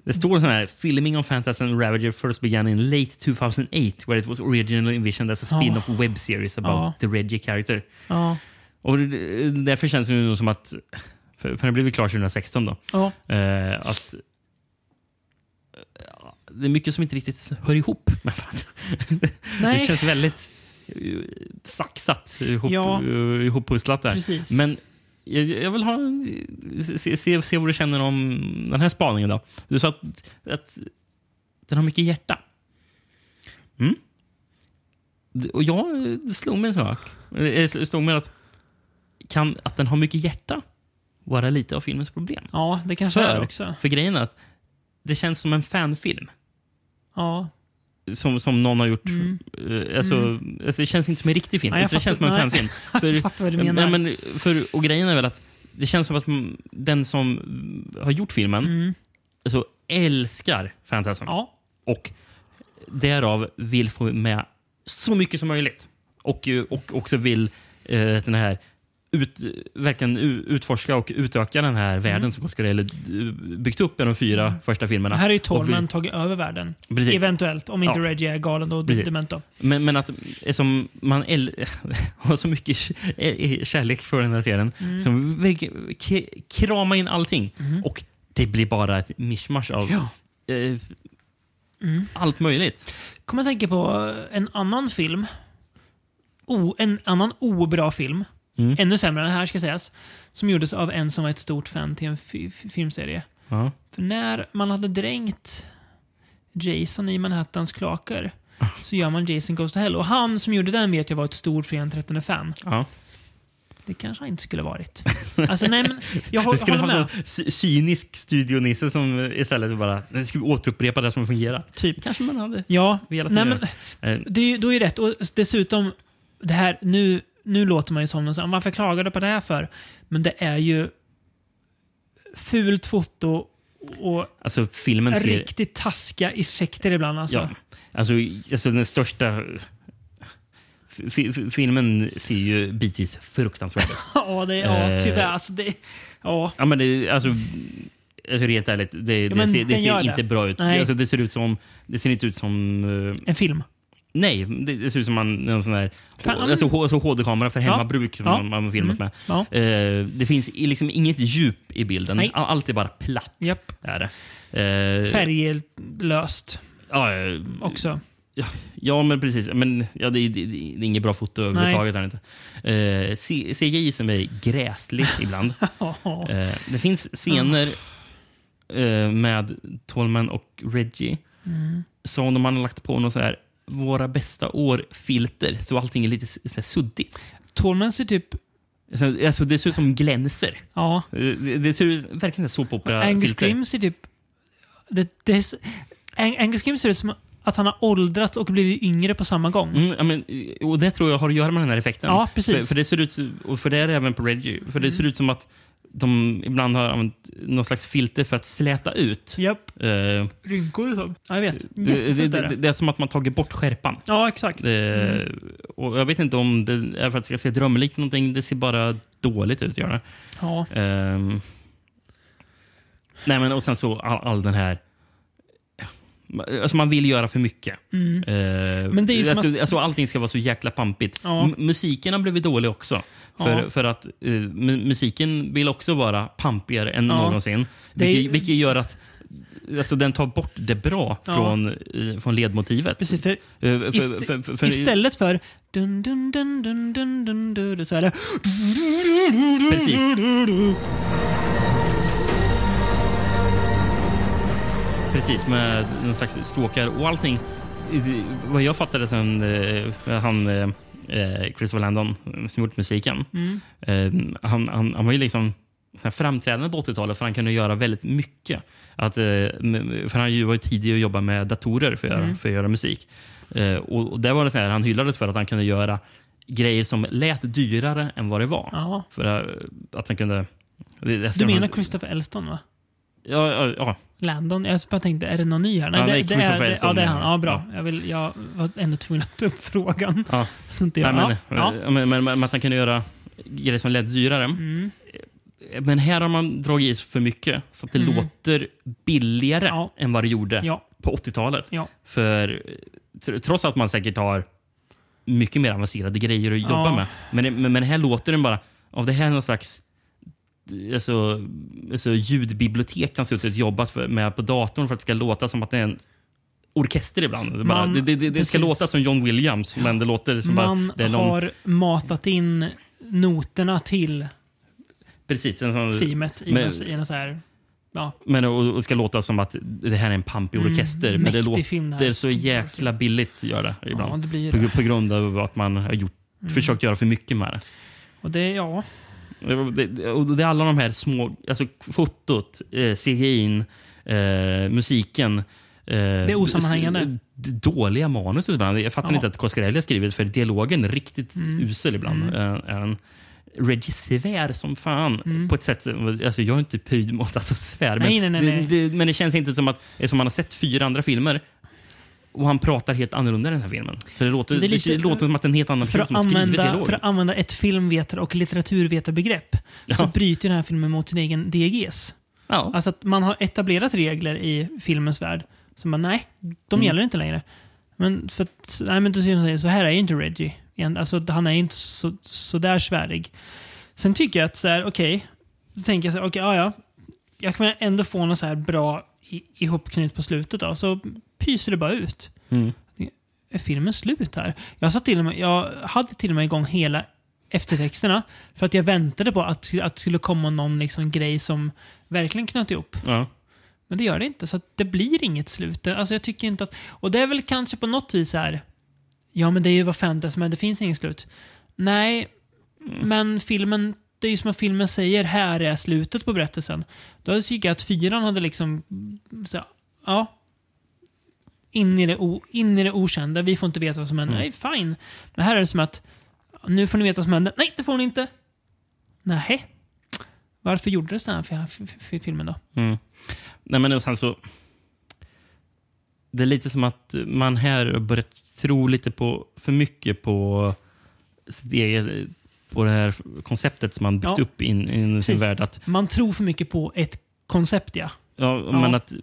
Det står så här, filming of Phantasm Ravager first began in late 2008 where it was originally envisioned as a spin-off web series about Ja. the Reggie character. Ja. Och det- därför känns det nu som att, för, för den blev klar 2016 då, Ja. eh, att eh, det är mycket som inte riktigt hör ihop med varandra. Det känns väldigt eh, saxat ihop, Ja. eh, ihoppusslat där. Precis. Men jag, jag vill ha, se, se, se vad du känner om den här spaningen. då. Du sa att, att den har mycket hjärta. Mm. Och jag, det slog mig en sak. Det slog mig att, kan, att den har mycket hjärta vara lite av filmens problem. Ja, det kanske för, är också. För grejen är att det känns som en fanfilm. Ja. Som, som någon har gjort. Mm. Eh, Alltså, Mm. alltså, det känns inte som en riktig film. Nej, det känns som en nej. fanfilm. Jag fattar vad du menar. Ja, men för, och grejen är väl att det känns som att den som har gjort filmen Mm. alltså, älskar Fantasm. Ja. Och därav vill få med så mycket som möjligt. Och, och också vill eh, den här ut, verkligen utforska och utöka den här världen som Oscar eller byggt upp i de fyra första filmerna. Mm. här är ju Och Tolman vi- tagit över världen. Precis. Eventuellt, om inte Ja. Reggie är galen Precis. dement då. Men, men att som man har så mycket eh, kärlek för den här serien Mm. som kramar in allting. Och det blir bara ett mischmasch av Ja. eh, Mm. allt möjligt. Kommer jag tänka på en annan film. O, en annan obra film. Mm. Ännu sämre än den här ska sägas. Som gjordes av en som var ett stort fan till en fi- fi- filmserie. Ja. För när man hade dränkt Jason i Manhattans kloaker så gör man Jason Goes to Hell. Och han som gjorde den vet jag var ett stort Fredag 13 fan. Ja. Det kanske han inte skulle varit. Alltså nej men, jag Det skulle håller vara med. en cy- cynisk studionisse som istället bara "Nu ska vi återupprepa det som fungerar. Typ. kanske man hade Ja, velat nej, men, Eh, det, är då är det rätt. Och dessutom, det här, nu, nu låter man ju som någon varför klagar du på det här för? Men det är ju fult foto och Alltså filmen ser... riktigt taskiga effekter ibland. Alltså. Ja, alltså, alltså den största... F- filmen ser ju bitvis fruktansvärd ut. Ja, det, ja Eh. tyvärr. Alltså, det, ja. Ja, men det, alltså, alltså, rent ärligt, det, det, men ser, det ser det. inte bra ut. Nej. Alltså, det, ser ut som, det ser inte ut som... eh, En film. Nej, det, det ser ut som man, någon sån där alltså, alltså, HD-kamera för hemmabruk Ja. man, man filmat med. Ja. Eh, det finns liksom inget djup i bilden. Nej. All- Allt är bara platt. Japp. Är det. Eh, Färglöst ja, eh, också. Ja, ja, men precis. Men, ja, det, det, det är inget bra foto överhuvudtaget. Här inte. Eh, CGI som är gräslig ibland. Eh, det finns scener eh, med Tolman och Reggie Mm. som de har lagt på något så här våra bästa år-filter, så allting är lite så suddigt. Tolman ser typ... Alltså, alltså, det ser ut som glänser. Ja. Eh, Det, ser ut verkligen som Angus såpopera-filter. Grim ser typ... Det, det är, Angus Grim ser ut som att han har åldrats och blivit yngre på samma gång. Mm, men, och det tror jag har att göra med den här effekten. Ja, precis. För, för det ser ut, och för det är det även på Reggie. För det Mm. ser ut som att de ibland har använt någon slags filter för att släta ut. Japp. Eh, Rynkor så. Ja, jag vet. det, det, det, det. är som att man tagit bort skärpan. Ja, exakt. Det, Mm. och jag vet inte om det är för att det ska se drömlikt någonting. Det ser bara dåligt ut. Gör det. Ja. Ehm, nej, men och sen så all, all den här... Alltså man vill göra för mycket. Mm. Eh, Men det är alltså, att- alltså allting ska vara så jäkla pampigt. Ja. Musiken har blivit dålig också. För, Ja. för att eh, mu- musiken vill också vara pampigare än Ja. någonsin. Det är- Vilket, vilket gör att alltså, den tar bort det bra Ja. från, eh, från ledmotivet. Precis, för, Eh, för- ist- för- för- istället för dun, dun, dun, dun, dun, dun, dun, så är det... Precis. Precis, med någon slags stråkar och allting. Vad jag fattade sen eh, han eh, Christopher Landon som gjort musiken. Mm. Han, han, han var ju liksom framträdande på 80-talet för han kunde göra väldigt mycket. Att, eh, för han ju var ju tidig att jobba med datorer för att, göra, Mm. för att göra musik. Eh, och, och där var det så här, han hyllades för att han kunde göra grejer som lät dyrare än vad det var. Ja. För eh, att han kunde... Du menar Christopher Elston, va? Ja, ja, ja. Landon? Jag bara tänkte, är det någon ny här? Nej, Ja, det, det, är, det, ja, det är han. Ja, bra. ja. Jag, vill, jag var ändå tvungen att ta upp frågan. Ja. Så inte jag, Nej, men, ja. ja. Men, men, men att han kunde göra grejer som lät dyrare. Mm. Men här har man dragit i för mycket så att det Mm. låter billigare Ja. än vad det gjorde Ja. på 80-talet. Ja. För tr- trots att man säkert har mycket mer avancerade grejer att jobba med. Men, men, men här låter den bara... Av det här är någon slags alltså, alltså ljudbibliotek han suttit och jobbat för, med på datorn för att det ska låta som att det är en orkester ibland. Det, bara, Man- det, det, det, ska låta som John Williams, men det låter som Man bara... Det är någon, har matat in noterna till precis, en sån, teamet i, men- en, i en så här... Ja, Men och, och ska låta som att det här är en pampig Mm, orkester. men det låter så jäkla billigt gör det ibland. Ja, det blir på, det. på grund av att man har gjort, Mm. försökt göra för mycket med det. och det, ja. Det, det, och det är alla de här små... Alltså fotot, eh, CGI, eh, musiken. Eh, det är osammanhängande. Dåliga manus ibland. Jag fattar Ja. inte att Coscarelli har skrivit för dialogen är riktigt Mm. usel ibland. Mm. En Reggie svär som fan. Mm. På ett sätt, alltså jag är inte pöjd mot att svär. Nej, men, nej, nej. Det, det, men det känns inte som att eftersom man har sett fyra andra filmer och han pratar helt annorlunda i den här filmen. Så det låter, Det lite- det låter som att en helt annan film som använda, dialog. för att använda ett filmvetar och litteraturvetarbegrepp så Ja. bryter den här filmen mot sin egen DGS. Ja. Alltså att man har etablerat regler i filmens värld som man, nej, de Mm. gäller inte längre. Men för att, nej men då säger de så här är inte Reggie. Alltså, han är inte så, så där svärig. Sen tycker jag att så här, okej, då tänker jag så här, okej, ja, ja. Jag kan ändå få något så här bra i- ihopknyt på slutet då, så pyser det bara ut. Mm. Är filmen slut här? Jag, satt till och med, jag hade till och med igång hela eftertexterna för att jag väntade på att, att det skulle komma någon liksom grej som verkligen knöt ihop. Ja. Men det gör det inte, så det blir inget slut. Alltså jag tycker inte att... Och det är väl kanske på något vis här. Ja, men det är ju vad fantasy, men det finns inget slut. Nej, men filmen... Det är ju som att filmen säger, här är slutet på berättelsen. Då tycker jag att fyran hade liksom... Så, ja. In i, det o, in i det okända. Vi får inte veta vad som händer. Mm. Nej, fine. Men här är det som att... Nu får ni veta vad som händer. Nej, det får ni inte. Nej. Varför gjordes den här filmen då? Mm. Nej, men sen så... Det är lite som att man här har börjat tro lite på, för mycket på sitt eget, på det här konceptet som man byggt Ja. upp in, in sin värld. Att, Man tror för mycket på ett koncept, ja. ja, Ja. Men att,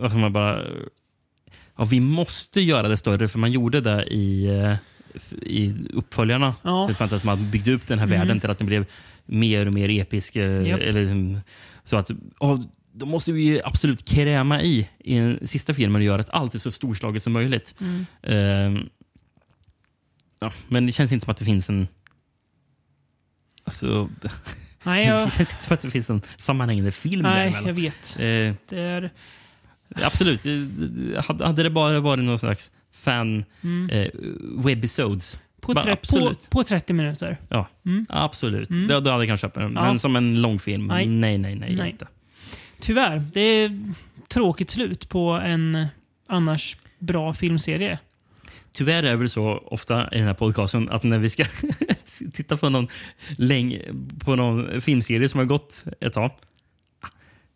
att man bara... Ja, vi måste göra det större, för man gjorde det i, eh, i uppföljarna. Ja. Det att man byggde upp den här Mm. världen till att den blev mer och mer episk. eh, Japp. Eller, liksom, så att, ja, då måste vi ju absolut kräma i i den sista filmen och göra att allt är så storslaget som möjligt. Mm. Ehm, ja, men det känns inte som att det finns en... Alltså, Nej, jag, det känns inte som att det finns en sammanhängande film nej däremellan. jag vet. Eh, Det är... absolut. Hade det bara varit någon slags fan Mm. eh, webisodes. På, på, på 30 minuter. Ja, Mm. absolut. Mm. Då, då hade jag kanske köpt den. Ja. Men som en långfilm, Nej. nej, nej, nej. Nej. Inte. Tyvärr. Det är tråkigt slut på en annars bra filmserie. Tyvärr är det väl så ofta i den här podcasten att när vi ska titta på någon, läng på någon filmserie som har gått ett tag.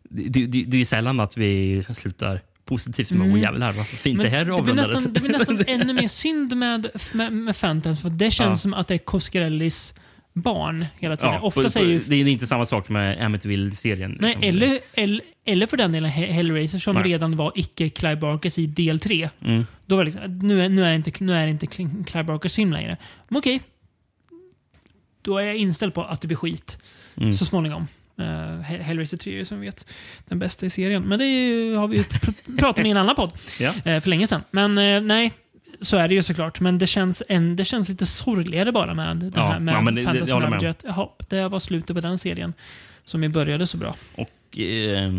Det, det, det är sällan att vi slutar positivt med Mm. jävlar vad fint Men det här det blir, avrundades. nästan, det blir nästan ännu mer synd med, med, med Phantom, för det känns Ja. som att det är Coscarellis barn hela tiden. Ja, Ofta på- säger Det är inte samma sak med Amityville-serien. Nej, liksom. eller, eller, eller för den delen He- Hellraiser som Nej. redan var icke Clive Barkers i del 3. Mm. Då var det liksom, nu, är, nu, är det inte, nu är det inte Cl- Clive Barkers film längre. Men okej. Då är jag inställd på att det blir skit Mm. så småningom. Uh, Hellraiser 3 är ju som vi vet den bästa i serien. Men det ju, har vi ju pr- pratat om i en annan podd Ja. eh, för länge sedan. Men eh, nej, så är det ju såklart. Men det känns, en, det känns lite sorgligare bara med det Ja, här med ja, men det- det- Phantasm. Ravager. att, Jaha, det var slutet på den serien. Som ju började så bra. Och, eh,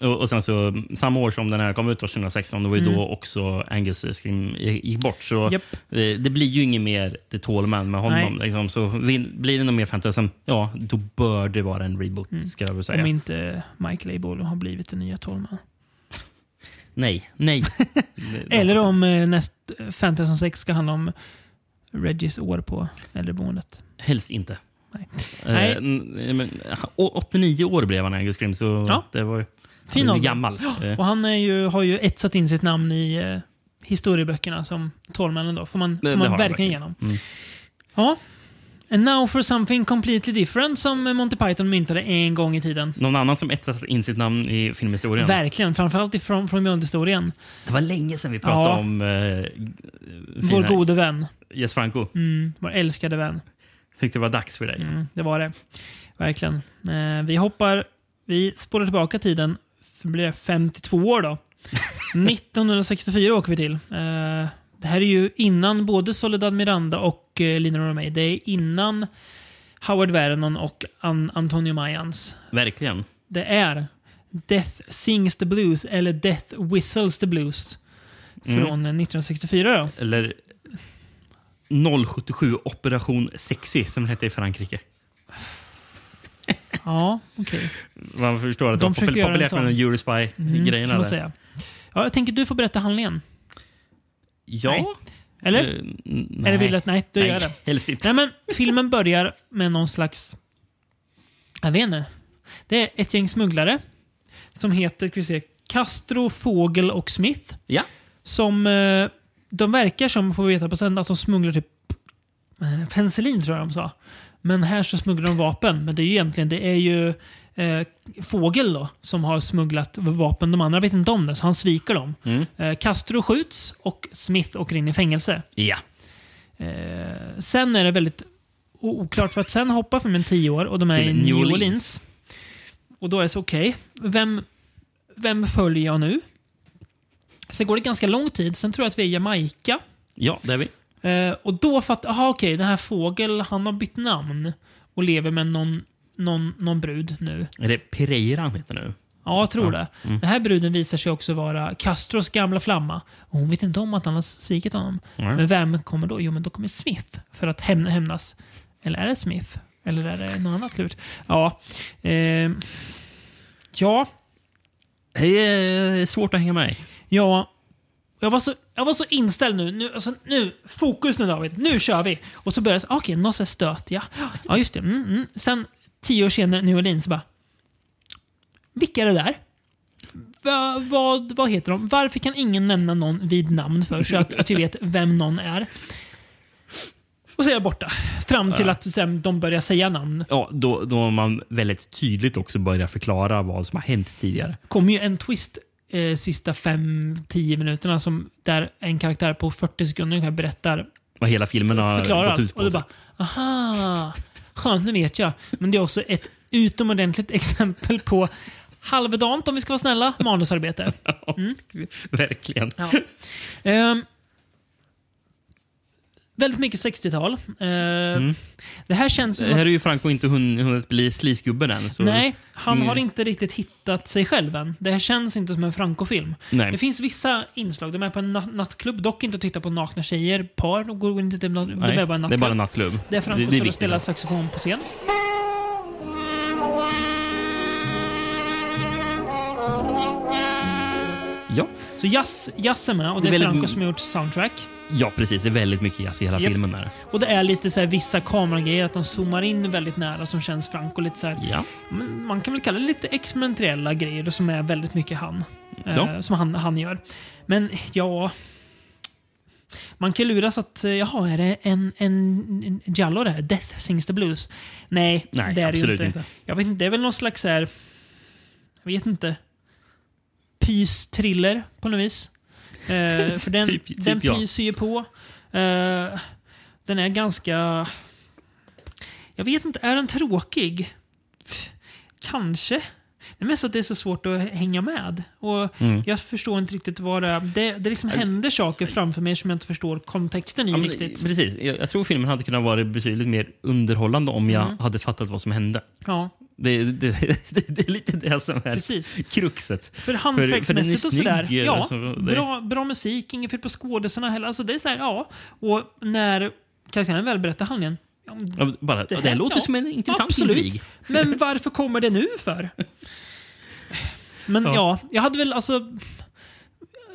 och, sen så, samma år som den här kom ut, då, 2016, det var ju Mm. då också Angus Scream gick bort. Så Japp. eh, det blir ju inget mer The Tall Man med honom. Liksom. Så blir det något mer fantasy, ja, då bör det vara en reboot, Mm. ska jag säga. Om inte Michael A. Bolo har blivit den nya Tolman. Nej, nej. Eller om eh, näst Fantasy 6 ska handla om Reggies år på äldreboendet. Helst inte. Nej. Eh, Nej. n- men, å- 89 år blev han Angus Scream, så Ja. det var. Fin han gammal. Eh, Och han är ju, har ju etsat in sitt namn i eh, historieböckerna som Tolmannen då. Får man, Det- får man verkligen. igenom. Mm. Ja. And now for something completely different som Monty Python myntade en gång i tiden. Någon annan som etsat in sitt namn i filmhistorien? Verkligen. Framförallt ifrån från Beyond-historien. Det var länge sedan vi pratade Ja. om eh, Vår gode vän. Yes Franco. Mm, vår älskade vän. Tyckte det var dags för dig. Mm, det var det. Verkligen. Eh, vi hoppar, vi spårar tillbaka tiden. Det blir 52 år då. 1964 åker vi till. Eh, det här är ju innan både Soledad Miranda och eh, Lina Romay. Det är innan Howard Vernon och An Antonio Mayans. Verkligen. Det är Death Sings the Blues, eller Death Whistles the Blues. Från Mm. eh, 1964 då. Eller 077 Operation Sexy som den hette i Frankrike. Ja, okej. Man förstår att De det var popul- populärt med den Mm, Eurospy-grejerna. man där. säga. Ja, jag tänker du får berätta handlingen. Ja. Nej. Eller? Eh, n- Eller vill att... Nej, du Nej, gör det. helst inte. Nej, men filmen börjar med någon slags... Jag vet inte. Det är ett gäng smugglare som heter ska vi se, Castro, Fågel och Smith. Ja. Som... eh, De verkar som, får vi veta på sen, att de smugglar typ penicillin tror jag de sa. Men här så smugglar de vapen. Men det är ju egentligen det är ju eh, Fågel då som har smugglat vapen. De andra vet inte om det, så han sviker dem. Mm. Eh, Castro skjuts och Smith åker in i fängelse. Ja. Eh, sen är det väldigt oklart för att sen hoppar filmen 10 år och de är Till i New Orleans. Orleans. Och då är det så okej, vem, vem följer jag nu? Sen går det ganska lång tid, sen tror jag att vi är i Jamaica. Ja, det är vi. Eh, och då fattar jag, okej, den här fågel, han har bytt namn och lever med någon, någon, någon brud nu. Är det Pereira han heter nu? Ja, jag tror Ja. det. Mm. Den här bruden visar sig också vara Castros gamla flamma. Och hon vet inte om att han har svikit honom. Nej. Men vem kommer då? Jo, men då kommer Smith för att hämna, hämnas. Eller är det Smith? Eller är det något annat lurt? Ja. Eh, ja. Det är svårt att hänga med. Ja. Jag var så, jag var så inställd nu. Nu, alltså, nu. Fokus nu David. Nu kör vi. Och så började jag okej, sån här stöt. Ja. ja, just det. Mm, mm. Sen tio år senare, New Orleans, bara... Vilka är det där? Va, vad, vad heter de? Varför kan ingen nämna någon vid namn för så att, att vi vet vem någon är? Och så är jag borta. Fram till att sen, de börjar säga namn. Ja, då, då man väldigt tydligt också börjar förklara vad som har hänt tidigare. kommer ju en twist eh, sista 5-10 minuterna som, där en karaktär på 40 sekunder ungefär berättar Vad hela filmen har förklarar gått ut på. Och du bara, aha, skönt, nu vet jag. Men det är också ett utomordentligt exempel på halvdant, om vi ska vara snälla, manusarbete. Verkligen. Ja. Ehm, väldigt mycket 60-tal. Ehm, Det här känns som Mm. Det här att, är ju Franco inte hun- hunnit bli slisgubben än. Så Nej, han Mm. har inte riktigt hittat sig själv än. Det här känns inte som en Franco-film. Det finns vissa inslag. De är på en na- nattklubb, dock inte att titta på nakna tjejer, par. De går inte till, de Nej, är bara en nattklubb. det är bara en nattklubb. Där Franco Det- det är står och spelar saxofon på scen. Ja. Så jazz, jazz är med och det Det är är väldigt- Franco som har gjort soundtrack. Ja, precis. Det är väldigt mycket jazz i hela Japp. filmen. Där. Och det är lite så här, vissa kameragrejer, att de zoomar in väldigt nära som känns Franco lite så här, Ja. Man kan väl kalla det lite experimentella grejer som är väldigt mycket han. Eh, Ja. som han, han gör. Men ja... Man kan luras att, eh, jaha, är det en, en, en Giallo det här? Death sings the blues? Nej, Nej, det är det ju inte. inte. Jag vet inte, det är väl någon slags här, Jag vet inte. Pys-thriller på något vis. Eh, för den, Typ- typ den pyser ju på. Eh, den är ganska... Jag vet inte, är den tråkig? Kanske. Det är mest att det är så svårt att hänga med. Och Mm. Jag förstår inte riktigt vad det är. Det, det liksom händer saker framför mig som jag inte förstår kontexten i Ja, men, riktigt. Precis. Jag, jag tror filmen hade kunnat vara betydligt mer underhållande om jag Mm. hade fattat vad som hände. Ja, Det, det, det, det är lite det som är precis. kruxet. För hantverksmässigt och sådär. Ja, bra, bra musik, inget fel på skådisarna heller. Alltså det är sådär, ja. Och när karaktären väl berättar handlingen. Ja, Ja, bara, det, här- låter ja, som en intressant absolut. intrig. Men varför kommer det nu för? Men ja. Ja. jag hade väl alltså...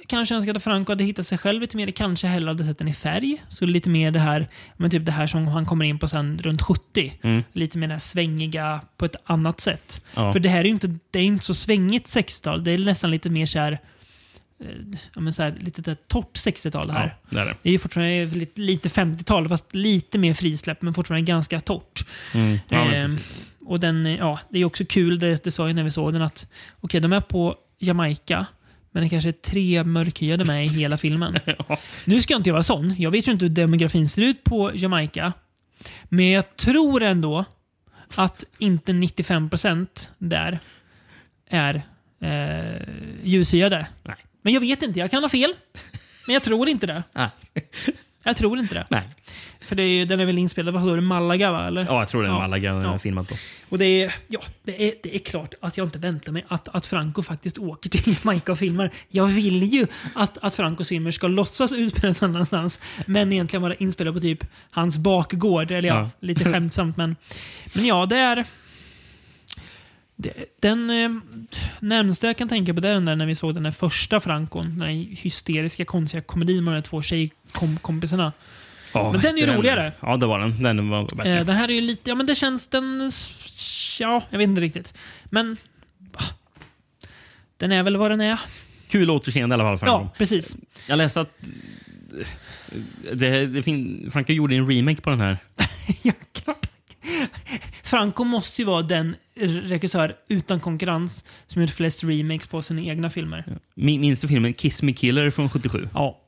Kanske önskat att Franco hade hittat sig själv lite mer. Kanske hellre hade sett den i färg. Så lite mer det här, men typ det här som han kommer in på sen runt 70. Mm. Lite mer det här svängiga på ett annat sätt. Ja. För det här är ju inte, det är inte så svängigt 60-tal. Det är nästan lite mer så här, eh, ja, men så här, lite det här torrt 60-tal det här. Ja, det är det. Det är fortfarande lite, lite 50-tal, fast lite mer frisläpp, men fortfarande ganska torrt. Mm. Ja, Ehm, och den, ja, det är också kul, det, det sa jag när vi såg den, att okej, de är på Jamaica, men det kanske är tre mörkhyade med i hela filmen. Nu ska jag inte vara sån. Jag vet ju inte hur demografin ser ut på Jamaica. Men jag tror ändå att inte 95% där är eh, ljushyade. Nej. Men jag vet inte, jag kan ha fel. Men jag tror inte det. Nej. Jag tror inte det. Nej. För det är, den är väl inspelad, vad sa du, Malaga va? Eller? Ja, jag tror det är Ja. Malaga den Ja. är filmat på. Och det är, ja, det är, det är klart att jag inte väntar mig att, att Franco faktiskt åker till Jamaica och filmar. Jag vill ju att, att Francos filmer ska låtsas utspelas någonstans, men egentligen vara inspelade på typ hans bakgård. Eller ja, Ja. lite skämtsamt. Men, men ja, det är... Den eh, närmsta jag kan tänka på det är den där när vi såg den där första Francon. Den där hysteriska konstiga komedin med de två tjejkompisarna. Ja, Men den är ju roligare. Ja, det var den. Den var bättre. Eh, den här är ju lite, ja men det känns den, ja, jag vet inte riktigt. Men, den är väl vad den är. Kul återseende i alla fall. för Ja, precis. Jag läste att det, det fin, Franco gjorde en remake på den här. ja, klart. Franco måste ju vara den regissör utan konkurrens som gjort flest remakes på sina egna filmer. Min- Minns du filmen Kiss Me Killer från 77? Ja.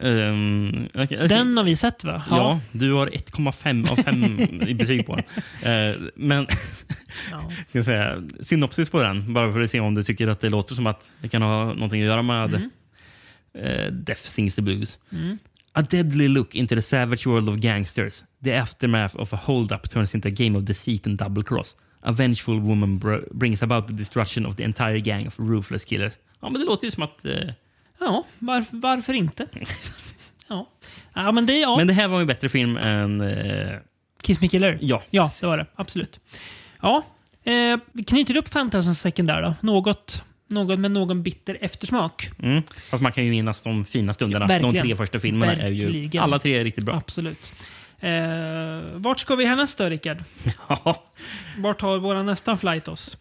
Ehm, okej, okej. Den har vi sett va? Ja, du har 1,5 av 5 i betyg på den. Eh, men Ja. ska säga, synopsis på den, bara för att se om du tycker att det låter som att det kan ha någonting att göra med Mm. eh, Death Sings the Blues. Mm. A deadly look into the savage world of gangsters. The aftermath of a hold-up turns into a game of deceit and double cross. A vengeful woman br- brings about the destruction of the entire gang of ruthless killers. Ja, men det låter ju som att... Eh, Ja, varför, varför inte? Ja. ja, men det, ja. Men det här var en bättre film än... Eh, Kiss Me Killer? ja. Ja, det var det. Absolut. Ja, eh, vi knyter upp Phantasm Second där då. Något, något med någon bitter eftersmak. Mm. Fast man kan ju minnas de fina stunderna. Ja, verkligen. de tre första filmerna är ju... Verkligen. Alla tre är riktigt bra. Absolut. Eh, vart ska vi härnäst då, Rickard? Ja, Vart tar vår nästa flight oss?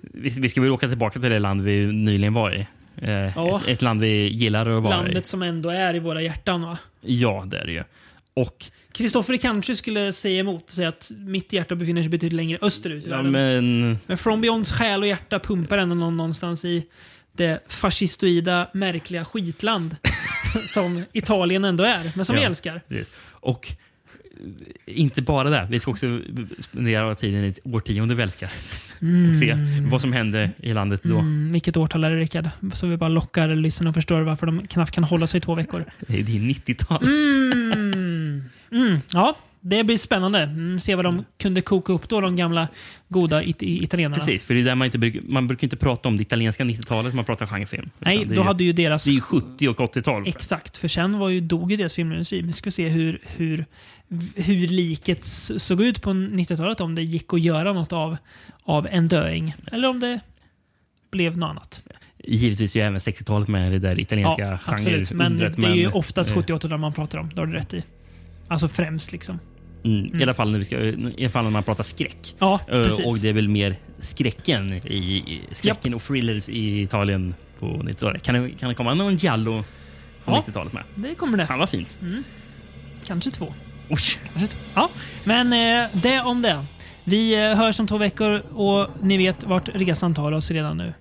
vi, vi ska väl åka tillbaka till det land vi nyligen var i. Eh, Ja. ett, ett land vi gillar att vara Landet som ändå är i våra hjärtan, va? i. Ja, det är det ju. Och Kristoffer kanske skulle säga emot och säga att mitt hjärta befinner sig betydligt längre österut i ja, världen. men, Men From Beyonds själ och hjärta pumpar ändå någon- någonstans i det fascistoida, märkliga skitland som Italien ändå är, men som vi Ja. älskar. Precis. Och inte bara det. Vi ska också spendera tiden i ett årtionde vi älskar. Och se vad som hände i landet då. Mm, vilket årtal är det, Rickard? Så vi bara lockar lyssnarna och förstår varför de knappt kan hålla sig i två veckor. Det är det är 90-tal. Mm. Mm. Ja, det blir spännande. Mm, se vad de kunde koka upp då, de gamla goda it italienarna. Precis, för det är där man, inte brukar, man brukar inte prata om det italienska 90-talet när man pratar genrefilm. Nej, då ju- hade ju deras... Det är ju 70 och 80-tal. Exakt, för sen var ju, dog ju deras filmindustri. Vi ska se hur, hur, hur liket såg ut på 90-talet. Om det gick att göra något av, av en döing. Eller om det blev något annat. Givetvis är ju även 60-talet med det där italienska Ja, absolut. Men det är ju oftast eh, 70-80 man pratar om. Det har du rätt i. Alltså främst liksom. Mm, I alla fall när vi ska, i alla fall när man pratar skräck. Ja, Eh, precis. Och det är väl mer skräcken i, i skräcken och thrillers i Italien på 90-talet. Kan det, kan det komma någon giallo från Ja. 90-talet med? Det kommer det. Fan vad fint. Kanske två. Oj. Kanske två. Ja, men eh, det om det. Vi eh, hörs om två veckor och ni vet vart resan tar oss redan nu.